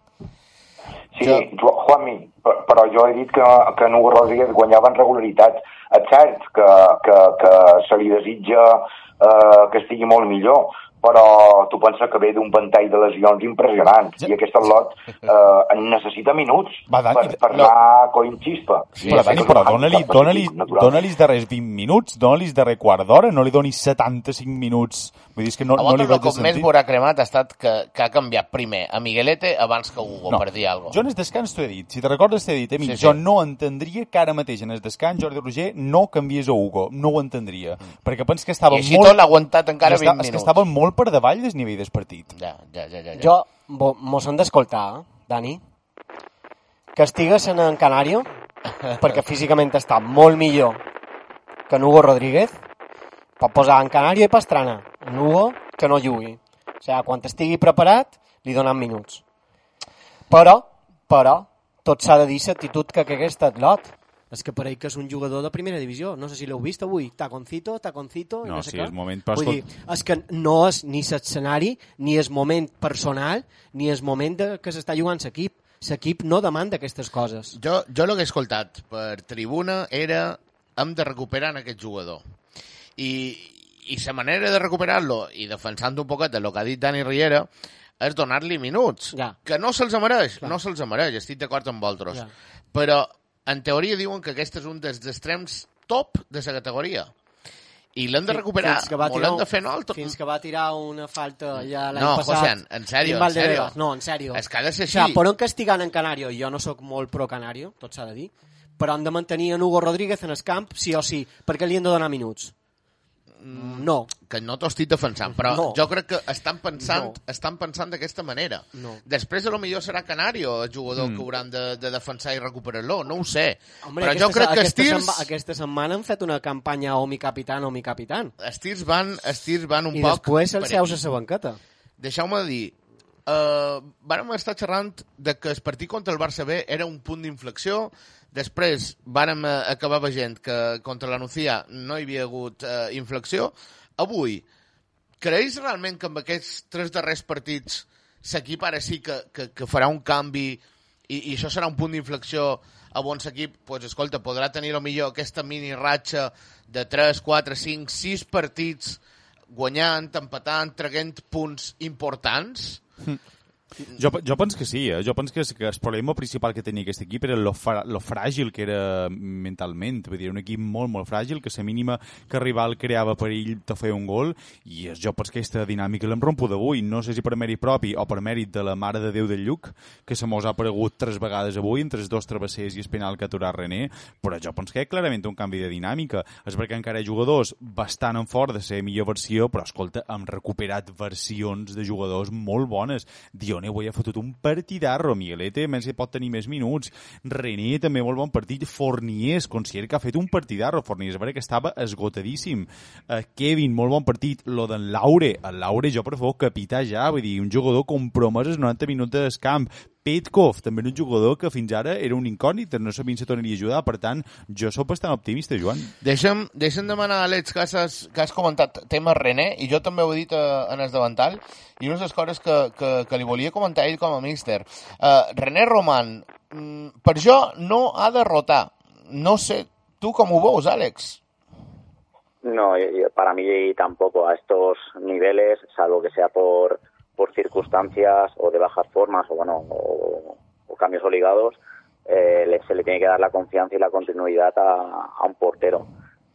Sí, jo... Juanmi, per- però jo he dit que, que en Hugo Rodríguez guanyava en regularitat. És cert que, que, que se li desitja eh, que estigui molt millor, però tu pensa que ve d'un ventall de lesions impressionant i aquest lot eh, en necessita minuts Va, Dani, per, per no. anar coint xispa. Sí, però, Dani, però dona-li dona dona els darrers 20 minuts, dona-li els darrer quart d'hora, no li donis 75 minuts. Vull dir, és que no, A no li veig de cop més sentit. veurà cremat ha estat que, que ha canviat primer a Miguelete abans que Hugo, No. per dir alguna Jo cosa. en el descans t'ho he dit. Si te recordes t'he dit, a mi, Sí, sí, sí. jo no entendria que ara mateix en el descans Jordi Roger no canviés a Hugo. No ho entendria. Perquè pens que estava Mm. I així molt... tot l'ha aguantat encara Està- 20 És que minuts. estava molt per davall del nivell del partit. Ja, ja, ja, ja. ja. Jo, bo- mos hem d'escoltar, eh, Dani, que estigues en, en Canario, perquè físicament està molt millor que en Hugo Rodríguez, pot posar en Canario i Pastrana, en Hugo que no jugui. O sigui, quan estigui preparat, li donen minuts. Però, però, tot s'ha de dir l'actitud que que aquest atlot. És que pareix que és un jugador de primera divisió. No sé si l'heu vist avui. Taconcito, taconcito... i No, sé sí, què. és moment, però Vull dir, és que no és ni l'escenari, ni és moment personal, ni és moment de, que s'està jugant l'equip. L'equip no demanda aquestes coses. Jo, jo el que he escoltat per tribuna era hem de recuperar en aquest jugador. I, i la manera de recuperar-lo, i defensant un poquet del que ha dit Dani Riera, és donar-li minuts. Ja. Que no se'ls mereix, Clar. no se'ls mereix, estic d'acord amb vosaltres. Ja. Però, en teoria, diuen que aquest és un dels extrems top de la categoria. I l'hem de recuperar, Fins que va tirar de fer nosaltres. Fins que va tirar una falta ja l'any No, passat. José, en- en sèrio, en sèrio. No, en sèrio. És que ha de ser O sigui, així. per on castigant en Canario, jo no sóc molt pro Canario, tot s'ha de dir, però han de mantenir en Hugo Rodríguez en el camp, sí o sí, perquè li han de donar minuts. No. que no t'ho estic defensant, però No. jo crec que estan pensant, No. estan pensant d'aquesta manera. No. Després, a lo millor serà Canario el jugador Mm. que hauran de, de defensar i recuperar-lo, no ho sé. Hombre, però aquesta, jo crec que aquesta, Stirs, setma- aquesta setmana han fet una campanya o mi capitán o mi capitán. Stirs, van, Stirs van un I poc... després el per seus a la banqueta. Deixeu-me dir, uh, vàrem estar xerrant de que el partit contra el Barça B era un punt d'inflexió, després vàrem eh, acabar veient que contra la Nucía no hi havia hagut uh, inflexió. Avui, creus realment que amb aquests tres darrers partits l'equip ara sí que, que, que farà un canvi i, i això serà un punt d'inflexió a on l'equip, pues, escolta, podrà tenir lo millor aquesta mini ratxa de 3, 4, 5, 6 partits guanyant, empatant, traguent punts importants. Jo, jo penso que sí, eh? jo penso que, és- que el problema principal que tenia aquest equip era lo, fra, lo fràgil que era mentalment, vull dir, un equip molt, molt fràgil, que la mínima que rival creava perill te feia un gol, i és- jo penso que aquesta dinàmica l'hem romput avui, no sé si per mèrit propi o per mèrit de la mare de Déu del Lluc, que se mos ha aparegut tres vegades avui, entre els dos travessers i el penal que ha aturat René, però jo penso que ha clarament un canvi de dinàmica, és perquè encara hi ha jugadors bastant en fort de ser millor versió, però escolta, hem recuperat versions de jugadors molt bones. Dione avui ha fotut un partidarro, Miguelete, més pot tenir més minuts, René també molt bon partit, Forniers, considera que ha fet un partidarro, Forniers, a que estava esgotadíssim, uh, Kevin, molt bon partit, lo d'en Laure, el Laure jo per favor capità ja, vull dir, un jugador compromès els 90 minuts de camp, Petkov, també era un jugador que fins ara era un incògnit, no sabien si tornaria a ajudar, per tant, jo sóc bastant optimista, Joan. Deixa'm, deixa'm demanar, Àlex, que has, que has comentat tema René, i jo també ho he dit eh, en el davantal, i una de les coses que, que, que li volia comentar ell com a míster. Uh, René Roman, mm, per jo no ha de rotar. No sé, tu com ho veus, Àlex? No, para mí tampoco a estos niveles, salvo que sea por, por circunstancias o de bajas formas o bueno o, o cambios obligados, eh, le- se le tiene que dar la confianza y la continuidad a, a un portero.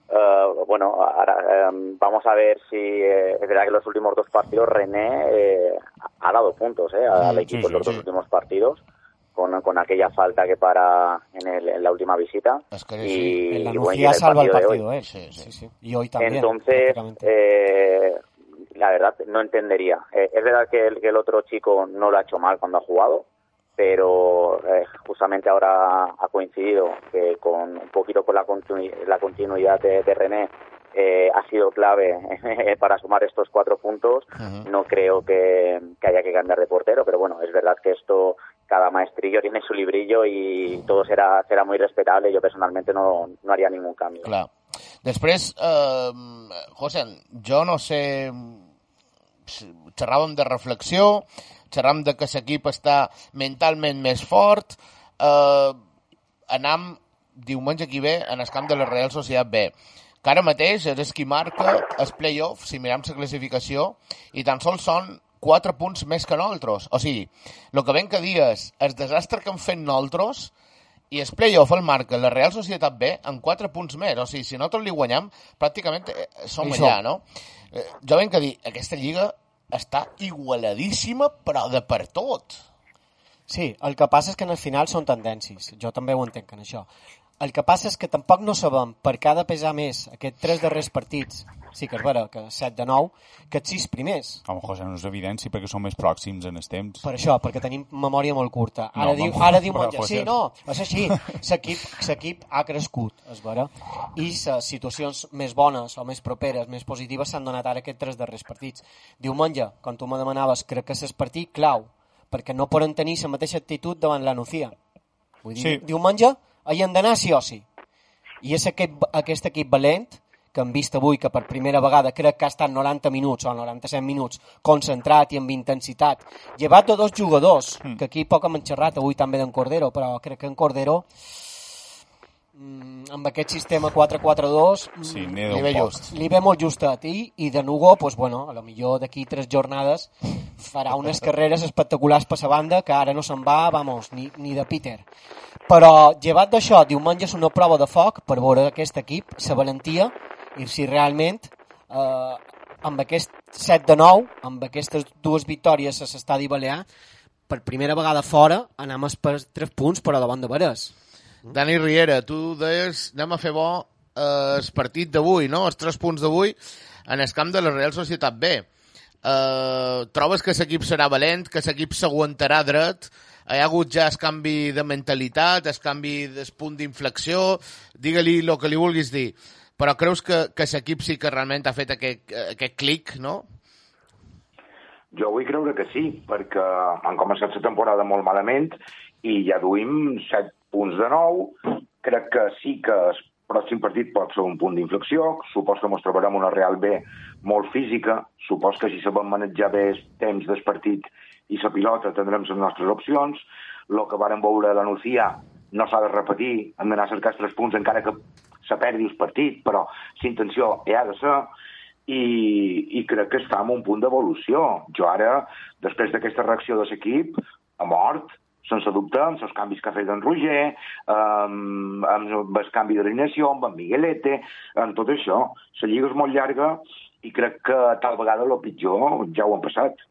Eh, bueno, ahora, eh, vamos a ver si eh, es verdad que los últimos dos partidos René eh, ha dado puntos eh, al Sí, equipo sí, en los dos sí. últimos partidos con, con aquella falta que para en, el- en la última visita Es que y, sí, En la y salva el hoy. partido, ¿eh? Sí, sí. Sí, sí. Y hoy también. Entonces, eh, la verdad, no entendería. Eh, es verdad que el, que el otro chico no lo ha hecho mal cuando ha jugado, pero eh, justamente ahora ha coincidido que con un poquito con la, continu- la continuidad de, de René eh, ha sido clave para sumar estos cuatro puntos. Ujú. No creo que, que haya que cambiar de portero, pero bueno, es verdad que esto, cada maestrillo tiene su librillo y todo será, será muy respetable. Yo personalmente no, no haría ningún cambio. Clar. Després, eh, José, jo no sé... Xerràvem de reflexió, xerràvem de que l'equip està mentalment més fort, eh, anam diumenge aquí ve en el camp de la Real Societat B que ara mateix és qui marca el play-off, si mirem la classificació, i tan sols són 4 punts més que nosaltres. O sigui, el que ven que dies, el desastre que hem fet nosaltres, i el play-off el marca la Real Societat B amb 4 punts més. O sigui, si nosaltres li guanyam, pràcticament eh, som allà, som. no? Eh, jo venc a dir, aquesta lliga està igualadíssima, però de per tot. Sí, el que passa és que en el final són tendències. Jo també ho entenc en això. El que passa és que tampoc no sabem per què ha de pesar més aquests tres darrers partits, sí que és vera, que 7 de 9, que els sis primers. Home, José, no és evidència perquè som més pròxims en els temps. Per això, perquè tenim memòria molt curta. No, Ara, diu, memòria- ara diu Monja, sí, no, és així. L'equip l'equip ha crescut, és vera. I les situacions més bones o més properes, més positives, s'han donat ara aquests tres darrers partits. Diumenge, quan tu me demanaves, crec que és el partit clau, perquè no poden tenir la mateixa actitud davant la Nucía. Vull dir, Sí. diumenge hi han d'anar sí o sí. I és aquest, aquest equip valent que hem vist avui que per primera vegada crec que ha estat 90 minuts o 97 minuts concentrat i amb intensitat llevat de dos jugadors Hmm. que aquí poc hem xerrat avui també d'en Cordero però crec que en Cordero mm, amb aquest sistema 4-4-2 mm, Sí, Li ve just. li ve molt justet i, i de Nugo, pues, bueno, a lo millor d'aquí tres jornades farà unes carreres espectaculars per la banda que ara no se'n va, vamos, ni, ni de Peter. Però, llevat d'això, diumenge és una prova de foc per veure aquest equip, la valentia, i si realment eh, amb aquest 7 de 9, amb aquestes dues victòries a l'estadi balear, per primera vegada fora, anem per 3 punts, però davant de veres. Dani Riera, tu deies anem a fer bo eh, el partit d'avui, no? Els tres punts d'avui en el camp de la Real Societat B. Eh, trobes que l'equip serà valent, que l'equip s'aguantarà dret, hi ha hagut ja el canvi de mentalitat, el canvi del punt d'inflexió, digue-li el que li vulguis dir, però creus que, que l'equip sí que realment ha fet aquest, aquest clic, no? Jo vull creure que sí, perquè han començat la temporada molt malament i ja duim 7 punts de nou. Crec que sí que el pròxim partit pot ser un punt d'inflexió. Supos que mos trobarem una Real B molt física. Supos que si sabem manejar bé el temps del partit i la pilota tindrem les nostres opcions. El que varen veure la Nucía no s'ha de repetir, hem d'anar a cercar els tres punts encara que se perdi el partit, però la intenció hi ha de ser, i, i crec que està en un punt d'evolució. Jo ara, després d'aquesta reacció de l'equip, a mort, sense dubte, amb els canvis que ha fet en Roger, amb, amb el canvi d'alineació, amb en Miguelete, amb tot això. La lliga és molt llarga i crec que tal vegada el pitjor ja ho han passat.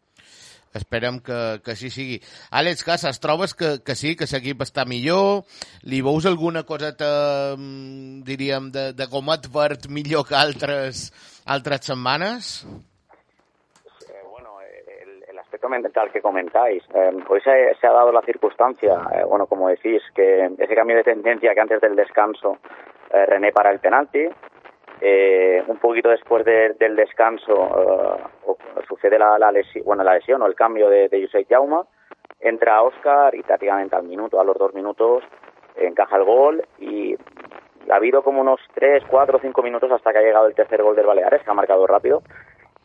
Esperem que, que així sigui. Àlex Casas, trobes que, que sí, que l'equip està millor? Li veus alguna coseta, mm, diríem, de, de gomet verd millor que altres, altres setmanes? Eh, bueno, el, el aspecto mental que comentáis, eh, hoy se, se ha dado la circunstancia, eh, bueno, como decís, que ese cambio de tendencia que antes del descanso eh, René para el penalti, eh, un poquito después de- del descanso eh, sucede la, la lesión, bueno, la lesión o el cambio de, de Josep Jauma, entra Oscar y prácticamente al minuto, a los dos minutos, encaja el gol y ha habido como unos tres, cuatro, cinco minutos hasta que ha llegado el tercer gol del Baleares, que ha marcado rápido,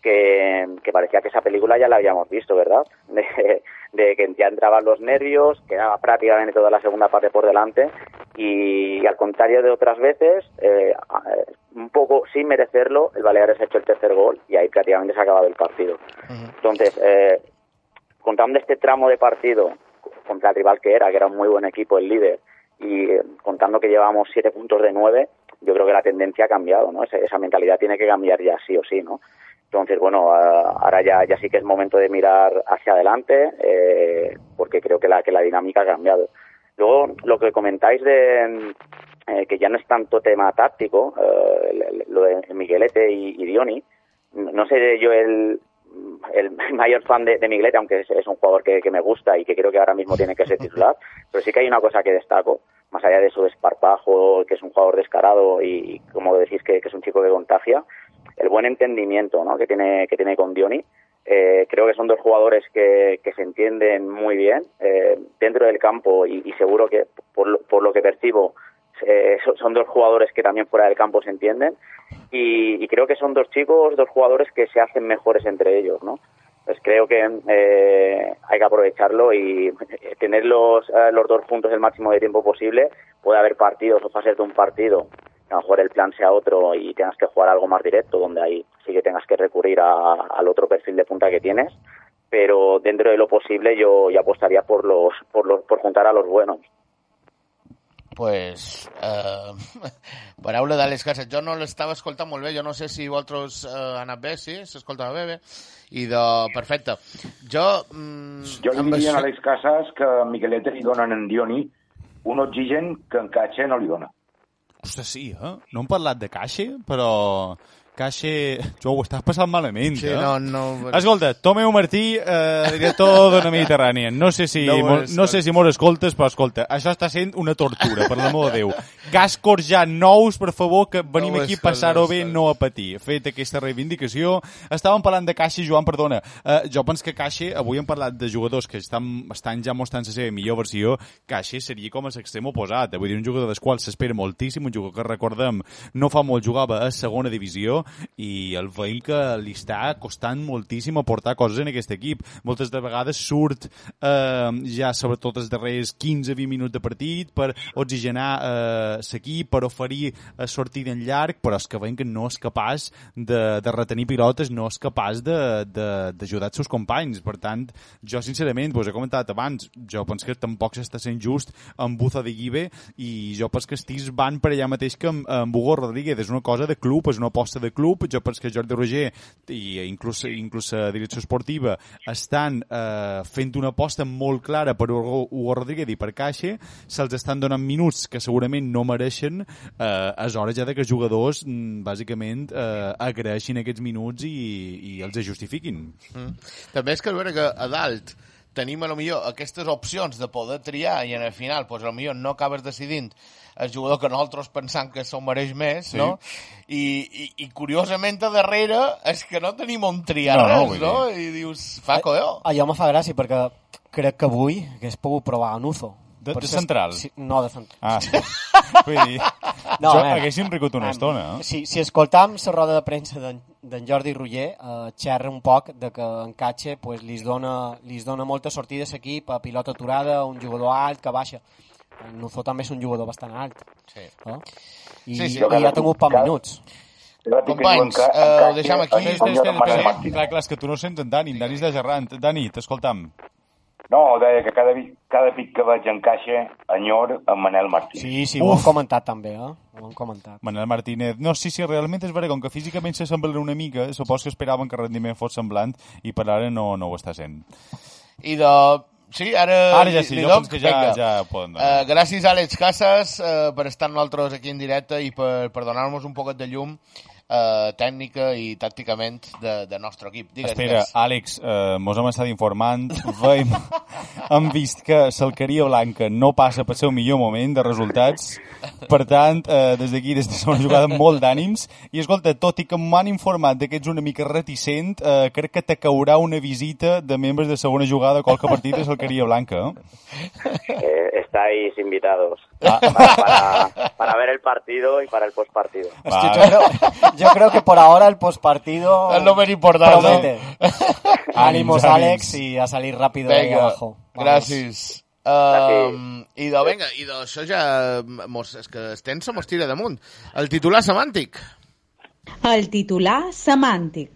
que, parecía que esa película ya la habíamos visto, ¿verdad? De, que ya entraban los nervios, quedaba prácticamente toda la segunda parte por delante y, al contrario de otras veces, eh, un poco sin merecerlo, el Baleares ha hecho el tercer gol y ahí prácticamente se ha acabado el partido. Entonces, eh, contando este tramo de partido contra el rival que era, que era un muy buen equipo, el líder, y eh, contando que llevamos siete puntos de nueve, yo creo que la tendencia ha cambiado, ¿no? Esa, esa mentalidad tiene que cambiar ya sí o sí, ¿no? Entonces, bueno, ah, ahora ya, ya sí que es momento de mirar hacia adelante, eh, porque creo que la, que la dinámica ha cambiado. Luego, lo que comentáis de eh, que ya no es tanto tema táctico, eh, lo de Miguelete y, y Dioni, no sé yo el, el mayor fan de, Miguelete, aunque es, un jugador que, que me gusta y que creo que ahora mismo tiene que ser titular, pero sí que hay una cosa que destaco, más allá de su desparpajo, que es un jugador descarado y, y como decís que, que es un chico que contagia, el buen entendimiento ¿no? que tiene que tiene con Dioni. Eh, creo que son dos jugadores que, que se entienden muy bien eh, dentro del campo y, y seguro que por lo, por lo que percibo eh, son- dos jugadores que también fuera del campo se entienden y, creo que son dos chicos, dos jugadores que se hacen mejores entre ellos, ¿no? Pues creo que eh, hay que aprovecharlo y eh, tenerlos eh, los dos juntos el máximo de tiempo posible. Puede haber partidos o fases de un partido, a lo mejor el plan sea otro y tengas que jugar algo más directo, donde ahí sí que tengas que recurrir a- al otro perfil de punta que tienes. Pero dentro de lo posible yo, yo apostaría por los, por los, por juntar a los buenos. Pues, eh, paraula d'Àlex Casas. Jo no l'estava escoltant molt bé, jo no sé si vosaltres eh, ha anat bé, sí? S'escoltava bé, bé? I de... Perfecte. Jo... Mm, Jo li diria a això- Alex Casas que a Miguelete li donen en Dioni un oxigen que en Catxe no li dona. Ostres, sí, eh? No hem parlat de Caixa, però... Caixa... Jo ho estàs passant malament, Sí, eh? no, no... Escolta, Tomeu Martí, eh, director d'Ona Mediterrània. No sé si No mo- no sé si escoltes, però escolta, això està sent una tortura, per l'amor de Déu. Cascos ja nous, per favor, que venim No aquí a passar-ho bé, no a patir. Fet aquesta reivindicació. Estàvem parlant de Caixa, Joan, perdona. Eh, jo penso que Caixa, avui hem parlat de jugadors que estan, estan ja mostrant la seva millor versió. Caixa seria com a l'extrem oposat. Vull dir, un jugador del qual s'espera moltíssim, un jugador que recordem no fa molt jugava a segona divisió i el veiem que li està costant moltíssim aportar coses en aquest equip. Moltes de vegades surt eh, ja sobretot els darrers 15-20 minuts de partit per oxigenar eh, l'equip, per oferir eh, sortida en llarg, però és que veiem que no és capaç de, de retenir pilotes, no és capaç d'ajudar els seus companys. Per tant, jo sincerament, vos he comentat abans, jo penso que tampoc s'està sent just amb Buza de Guibe i jo penso que estís van per allà mateix que amb, amb Hugo Rodríguez. És una cosa de club, és una aposta de club. Jo penso que Jordi Roger i inclús, inclús la direcció esportiva estan eh, fent una aposta molt clara per Hugo, Hugo Rodríguez i per Caixa, se'ls estan donant minuts que segurament no mereixen, eh, és hora ja de que els jugadors, mm, bàsicament, eh, agraeixin aquests minuts i, i els justifiquin. Mm. També és que, a veure, que a dalt tenim a lo millor aquestes opcions de poder triar i en el final, pues, a lo millor no acabes decidint el jugador que nosaltres pensam que se'l mereix més, Sí. no? I, i, I curiosament a darrere és que no tenim on triar No, no, res, vull no? I dius, fa colló. Allò me fa gràcia perquè crec que avui hagués pogut provar a Nuzo. De- Per de central? Sí, no, de central. Ah, sí. Vull dir, No, jo veure, haguéssim rigut una em, estona. Eh? Si, si escoltam la roda de premsa d'en Jordi Roger, eh, xerra un poc de que en Catxe pues, li dona, li dona molta sortida a l'equip, a pilota aturada, un jugador alt que baixa. Nuzó també és un jugador bastant alt. Sí. Eh? I, Sí, sí. i ha tingut pocs minuts. Companys, eh, ho deixem aquí. Espera, espera, espera. Clar, clar, és que tu no sents en Dani, en Dani és de Gerrant. Dani, t'escoltam. No, deia que cada, cada pic que veig en caixa enyor en Manel Martí. Sí, sí, ho hem comentat també, eh? Ho hem comentat. Manel Martínez. No, sí, sí, realment és vera, com que físicament s'assemblen una mica, supos que esperaven que el rendiment fos semblant i per ara no, no ho està sent. I de... Sí, ara... Ara ja sí, li jo doc? penso que ja- Vinga. ja poden donar. Eh, gràcies, Àlex Casas, eh, per estar amb nosaltres aquí en directe i per, per donar-nos un poquet de llum eh, tècnica i tàcticament de, de nostre equip. Digues, Espera, digues. Àlex, eh, mos hem estat informant, veiem, hem vist que l'Alqueria Blanca no passa pel seu millor moment de resultats, per tant, eh, des d'aquí, des de segona jugada, molt d'ànims, i escolta, tot i que m'han informat de que ets una mica reticent, eh, crec que te caurà una visita de membres de segona jugada a qualque partit de l'Alqueria Blanca. Eh? Eh, estáis invitados Ah. para, para- para ver el partido y para el postpartido. Que yo, creo, yo creo que por ahora el postpartido Es lo más importante. Ánimos, Àlex, i a salir ràpido de ahí abajo. Vamos. gràcies. Um, I de, vinga, i d'això ja... Mos, és que se mos tira damunt. El titular semàntic. El titular semàntic.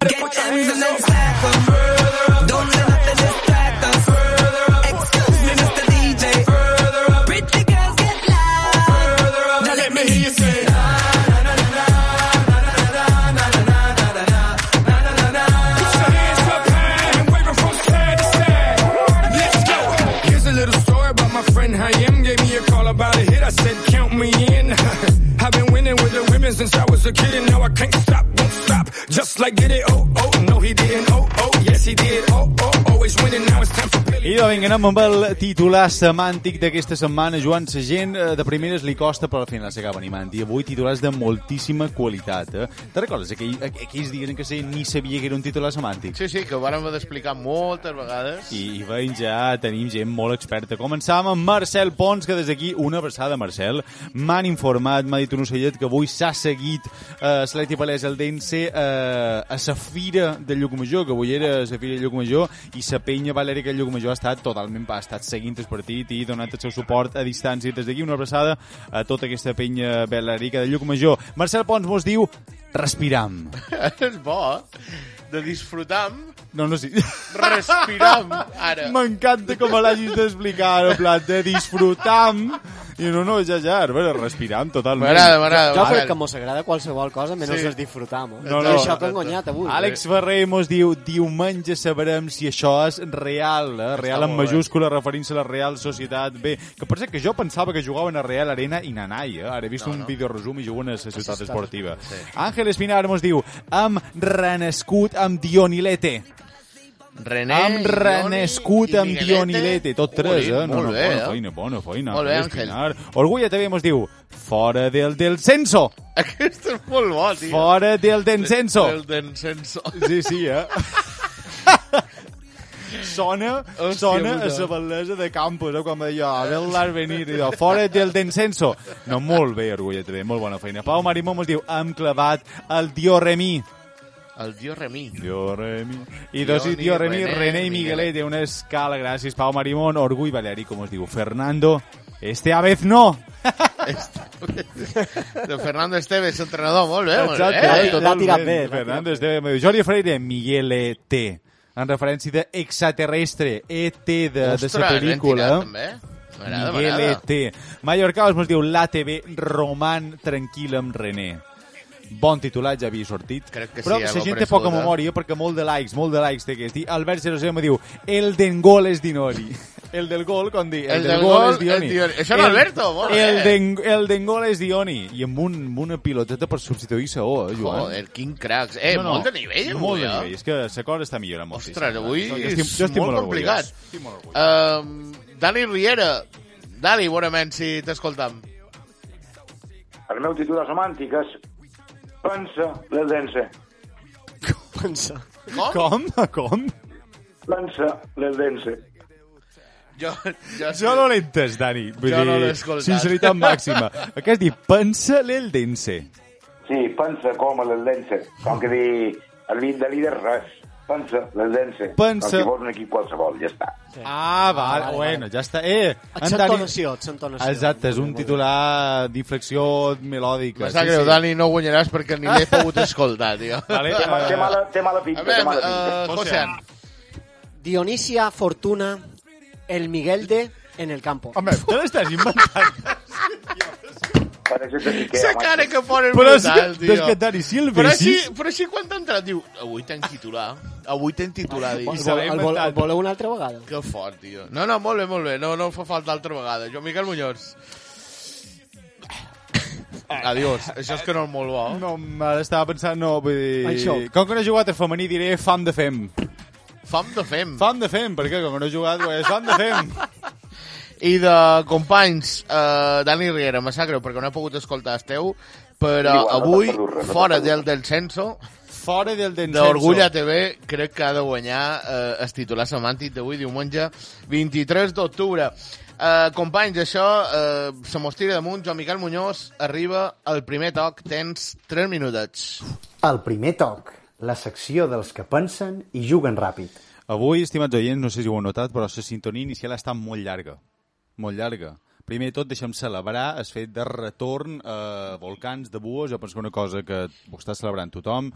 Me in. I've been winning with the women since I was a kid, and now I can't stop, won't stop. Just like did it. Oh, oh, no, he didn't. Oh, oh, yes, he did. Oh, oh, I de vinga, anem amb el titular semàntic d'aquesta setmana. Joan, la gent eh, de primeres li costa, però al final s'acaba animant. I avui titulars de moltíssima qualitat. Eh? Te recordes aquell, aqu- aquells dies en què se ni sabia que era un titular semàntic? Sí, sí, que ho vàrem haver d'explicar moltes vegades. I, i veiem ja, tenim gent molt experta. Començàvem amb Marcel Pons, que des d'aquí, una abraçada, Marcel. M'han informat, m'ha dit un ocellet, que avui s'ha seguit eh, Seleti Palès el Dense eh, a la Fira de Llucmajor, que avui era la Fira de Llucmajor, i la penya Valèrica de Llucmajor ha estat totalment, ha estat seguint el partit i donant el seu suport a distància. Des d'aquí, una abraçada a tota aquesta penya Valèrica de Llucmajor. Marcel Pons mos diu, respiram. és bo? De disfrutar No, no, sí. respiram, ara. M'encanta com l'hagis d'explicar, en plan de disfrutam. I no, no, ja, ja, a veure, respiram totalment. M'agrada, m'agrada. Jo crec que mos agrada qualsevol cosa, menys Sí. sí. disfrutamos. No, No, no. no, això que ha engonyat avui. Àlex Ferrer mos diu diumenge sabrem si això és real, eh? real en majúscula, referint-se a la Real Societat B. Que per cert que jo pensava que jugaven a Real Arena i Nanai, eh? ara he vist No, un no. vídeo resum i juguen a la ciutat esportiva. Sí. Àngel Espinar mos diu, hem renascut amb Dionilete. René, Dioni renescut i amb Miguelete. Dionilete, tot tres, eh? No, molt no, bé, bona eh? feina, bona feina. Molt bé, Àngel. Orgulla també mos diu, fora del del censo. Aquest és molt bo, tio. Fora del descenso. El descenso. Sí, sí, eh? sona, Hòstia sona a puta. la bellesa de Campos, eh? quan va dir, ah, vel venir, i diu, fora del descenso. No, molt bé, Orgulla, també, molt bona feina. Pau Marimó mos diu, hem clavat el Dio Remí. El Dio Remí. Dio Remi. I dos i Dioni, Dio Remi, René, René i Miguelete, una escala, gràcies, Pau Marimón, Orgull Valeri, com es diu, Fernando, este a vez no. De Fernando Esteves, entrenador, molt bé, molt Exacte, bé. eh, l'ha totalment. tirat bé, Fernando Esteve, me diu, Jordi Freire, Miguelete, en referència de extraterrestre, ET de, de Ostres, la ben pel·lícula. tirat, m'agrada. Miguelete. Mallorca mos diu, l'ATV, Roman tranquil amb René. Bon titular, ja havia sortit. Crec que Però sí, la gent té poca memòria perquè molt de likes, molt de likes té aquest. I Albert 00 me diu, el del gol és Dinori. El del gol, com dir, el, El del, del gol, gol és Dioni. és Dioni. Això és Alberto, molt bé. el, den, el del gol és Dioni. I amb, un, amb una piloteta per substituir Saó, eh, Joan. Joder, quin cracs. Eh, No, no, molt de nivell, avui, Molt de nivell. És que la cosa està millorant moltíssim. Ostres, avui Jo és estic, jo estic molt molt complicat. Estic molt orgullós. Um, Dani Riera. Dani, bonament, si t'escoltam. El meu titular semàntic és Pensa l'Eldense. Pensa. Com? Com? Com? Pensa l'Eldense. Jo, jo, Jo no l'he entès, Dani. Vull Jo no dir, l'he escoltat. Sinceritat màxima. Què has dit? Pensa l'Eldense. Sí, pensa com l'Eldense. Com que dir, el líder de líder res. Pensa, l'Eldense. Pensa. Fos un equip qualsevol, ja està. Ah, va, vale, bueno, ja està. Eh, Accentonació, accentonació. Exacte, és un titular d'inflexió melòdica. Me sap greu, Dani, no guanyaràs perquè ni l'he pogut escoltar, tio. Vale, Té, té, mala, té mala pinta, A veure, té mala pinta. uh, Josean. Dionisia Fortuna, el Miguel de en el campo. Home, te l'estàs inventant. Per això te dic que... Sa cara que ponen Però és brutal, que, tio. és que Dani Silva, Però sí. així, però així quan t'ha entrat, diu, avui tenc titular, avui tenc titular. I El, vol, el inventat. voleu una altra vegada? Que fort, tio. No, no, molt bé, molt bé, no, no fa falta altra vegada. Joan Miquel Muñoz. Adiós, això és que no és molt bo. No, ara estava pensant, no, vull dir... Això. Com que no he jugat a femení, diré fam de fem. Fam de fem. Fam de fem, perquè com que no he jugat, pues, fam de fem. I de companys, uh, Dani Riera, me sap greu perquè no he pogut escoltar el teu, però Igual, no avui, perdut res, no fora del del censo, Fora del Densenso. d'Orgull ATV, crec que ha de guanyar eh, el titular semàntic d'avui, diumenge 23 d'octubre. Eh, companys, això eh, se mos tira damunt. Joan Miquel Muñoz arriba al primer toc. Tens 3 minutets. El primer toc, la secció dels que pensen i juguen ràpid. Avui, estimats oients, no sé si ho heu notat, però la sintonia inicial està molt llarga. Molt llarga. Primer de tot, deixem celebrar el fet de retorn a volcans de Buos. Jo penso que una cosa que ho està celebrant tothom.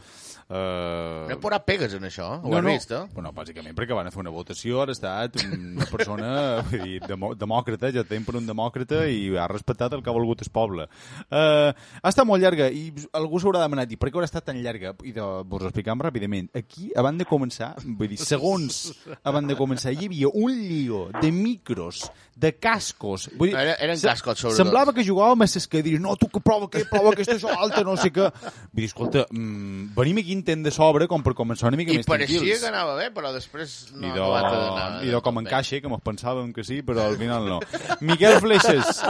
Eh... No he posat pegues en això, ho no, has no. vist, eh? Bueno, bàsicament perquè van a fer una votació, ha estat una persona vull dir, demo, demòcrata, ja tenim per un demòcrata i ha respectat el que ha volgut el poble. Uh, ha estat molt llarga i algú s'haurà demanat, i per què haurà estat tan llarga? I de, vos ho explicam ràpidament. Aquí, abans de començar, vull dir, segons abans de començar, hi havia un lío de micros, de cascos. Vull dir, Era- eren cascos, sobretot. Semblava que jugàvem a les cadires. No, tu que prova que prova aquesta, això alta, no sé què. Vull dir, escolta, mm, venim aquí intent de sobre com per començar una mica I més pareixia tranquils. que anava bé, però després no I ha acabat d'anar. i com encaixa, que mos pensàvem que sí, però al final no. Miquel Fleixes,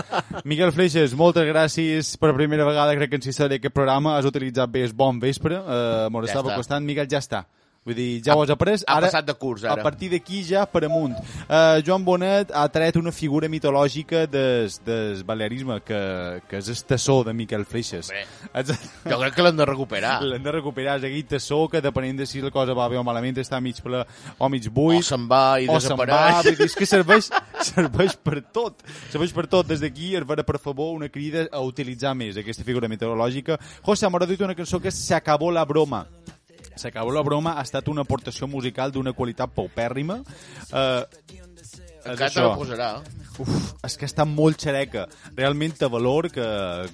Miquel Fleixes, moltes gràcies per primera vegada, crec que en si seré aquest programa, has utilitzat bé el bon vespre, uh, mos Ja estava està. costant, Miquel, ja està. Vull dir, ja ho has après. ha Ara, passat de curs, ara. A partir d'aquí ja per amunt. Uh, Joan Bonet ha tret una figura mitològica des, des balearisme, que, que és el tassó de Miquel Fleixes. Bé. Jo crec que l'hem de recuperar. L'hem de recuperar, és aquell tassó que depenent de si la cosa va bé o malament està mig ple o mig O buit. se'n va i o va, desapareix. vull dir, és que serveix, serveix per tot. Serveix per tot. Des d'aquí, es veure, per favor, una crida a utilitzar més aquesta figura meteorològica. José, m'ha dit una cançó que és Se acabó la broma. Se acabó la broma ha estat una aportació musical d'una qualitat paupèrrima. Eh, Encara te la posarà. Uf, és que està molt xereca. Realment té valor, que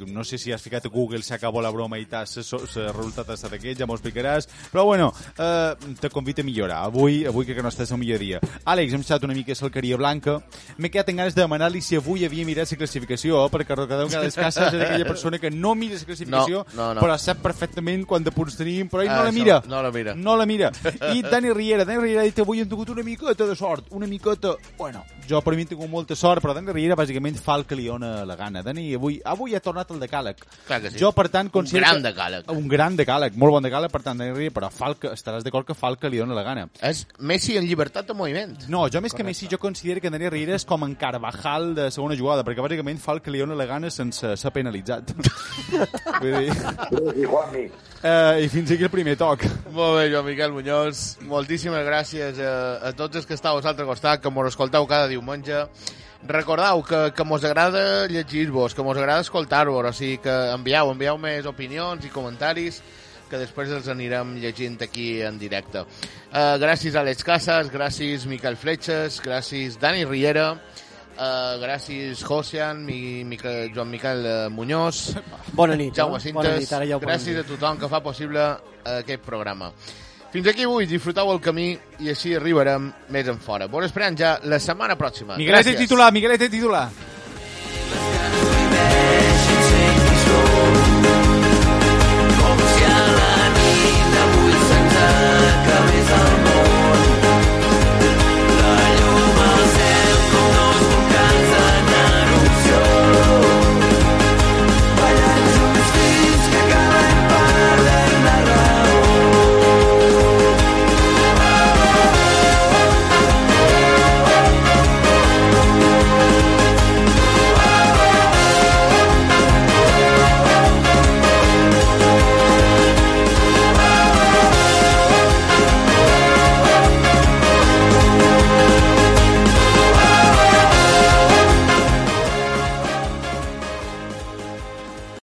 no sé si has ficat a Google se acabó la broma i t'has el resultat ha estat aquest, ja m'ho explicaràs. Però bueno, eh, te convito a millorar. Avui, avui crec que no estàs el millor dia. Àlex, hem estat una mica a Salcaria Blanca. M'he quedat amb ganes de demanar-li si avui havia mirat la classificació, eh, perquè recordeu que les cases és aquella persona que no mira la classificació, No, no, no. però sap perfectament quant de punts tenim, però ell Ah, no la això, mira. no la mira. No la mira. I Dani Riera, Dani Riera ha dit avui hem tingut una miqueta de sort, una miqueta... Bueno, Bueno, jo per mi he tingut molta sort, però Dani Riera bàsicament fa el que li dona la gana. Dani, avui, avui ha tornat el decàleg. Clar que sí. Jo, per tant, considero... gran que- decàleg. Un gran decàleg, molt bon decàleg, per tant, Dani Riera, però fa el que, estaràs d'acord que fa el que li dona la gana. És Messi en llibertat de moviment. No, jo més que Messi, jo considero que Dani Riera és com en Carvajal de segona jugada, perquè bàsicament fa el que li dona la gana sense ser penalitzat. Vull dir... I Juanmi, Uh, I fins aquí el primer toc. Molt bé, Joan Miquel Muñoz. Moltíssimes gràcies a, a tots els que estàu a l'altre costat, que mos escolteu cada diumenge. Recordeu que, que mos agrada llegir-vos, que mos agrada escoltar-vos, o sigui que envieu, envieu més opinions i comentaris que després els anirem llegint aquí en directe. Uh, gràcies a Alex Casas, gràcies Miquel Fletxes, gràcies Dani Riera, uh, gràcies Josian, mi, Miquel, Joan Miquel eh, Muñoz, Bona nit. Jaume? Cintes, Bona nit, ara ja gràcies a tothom que fa possible eh, aquest programa. Fins aquí avui, disfruteu el camí i així arribarem més en fora. Vos esperem ja la setmana pròxima. Miguelet Gràcies. titular, Miguelet titular.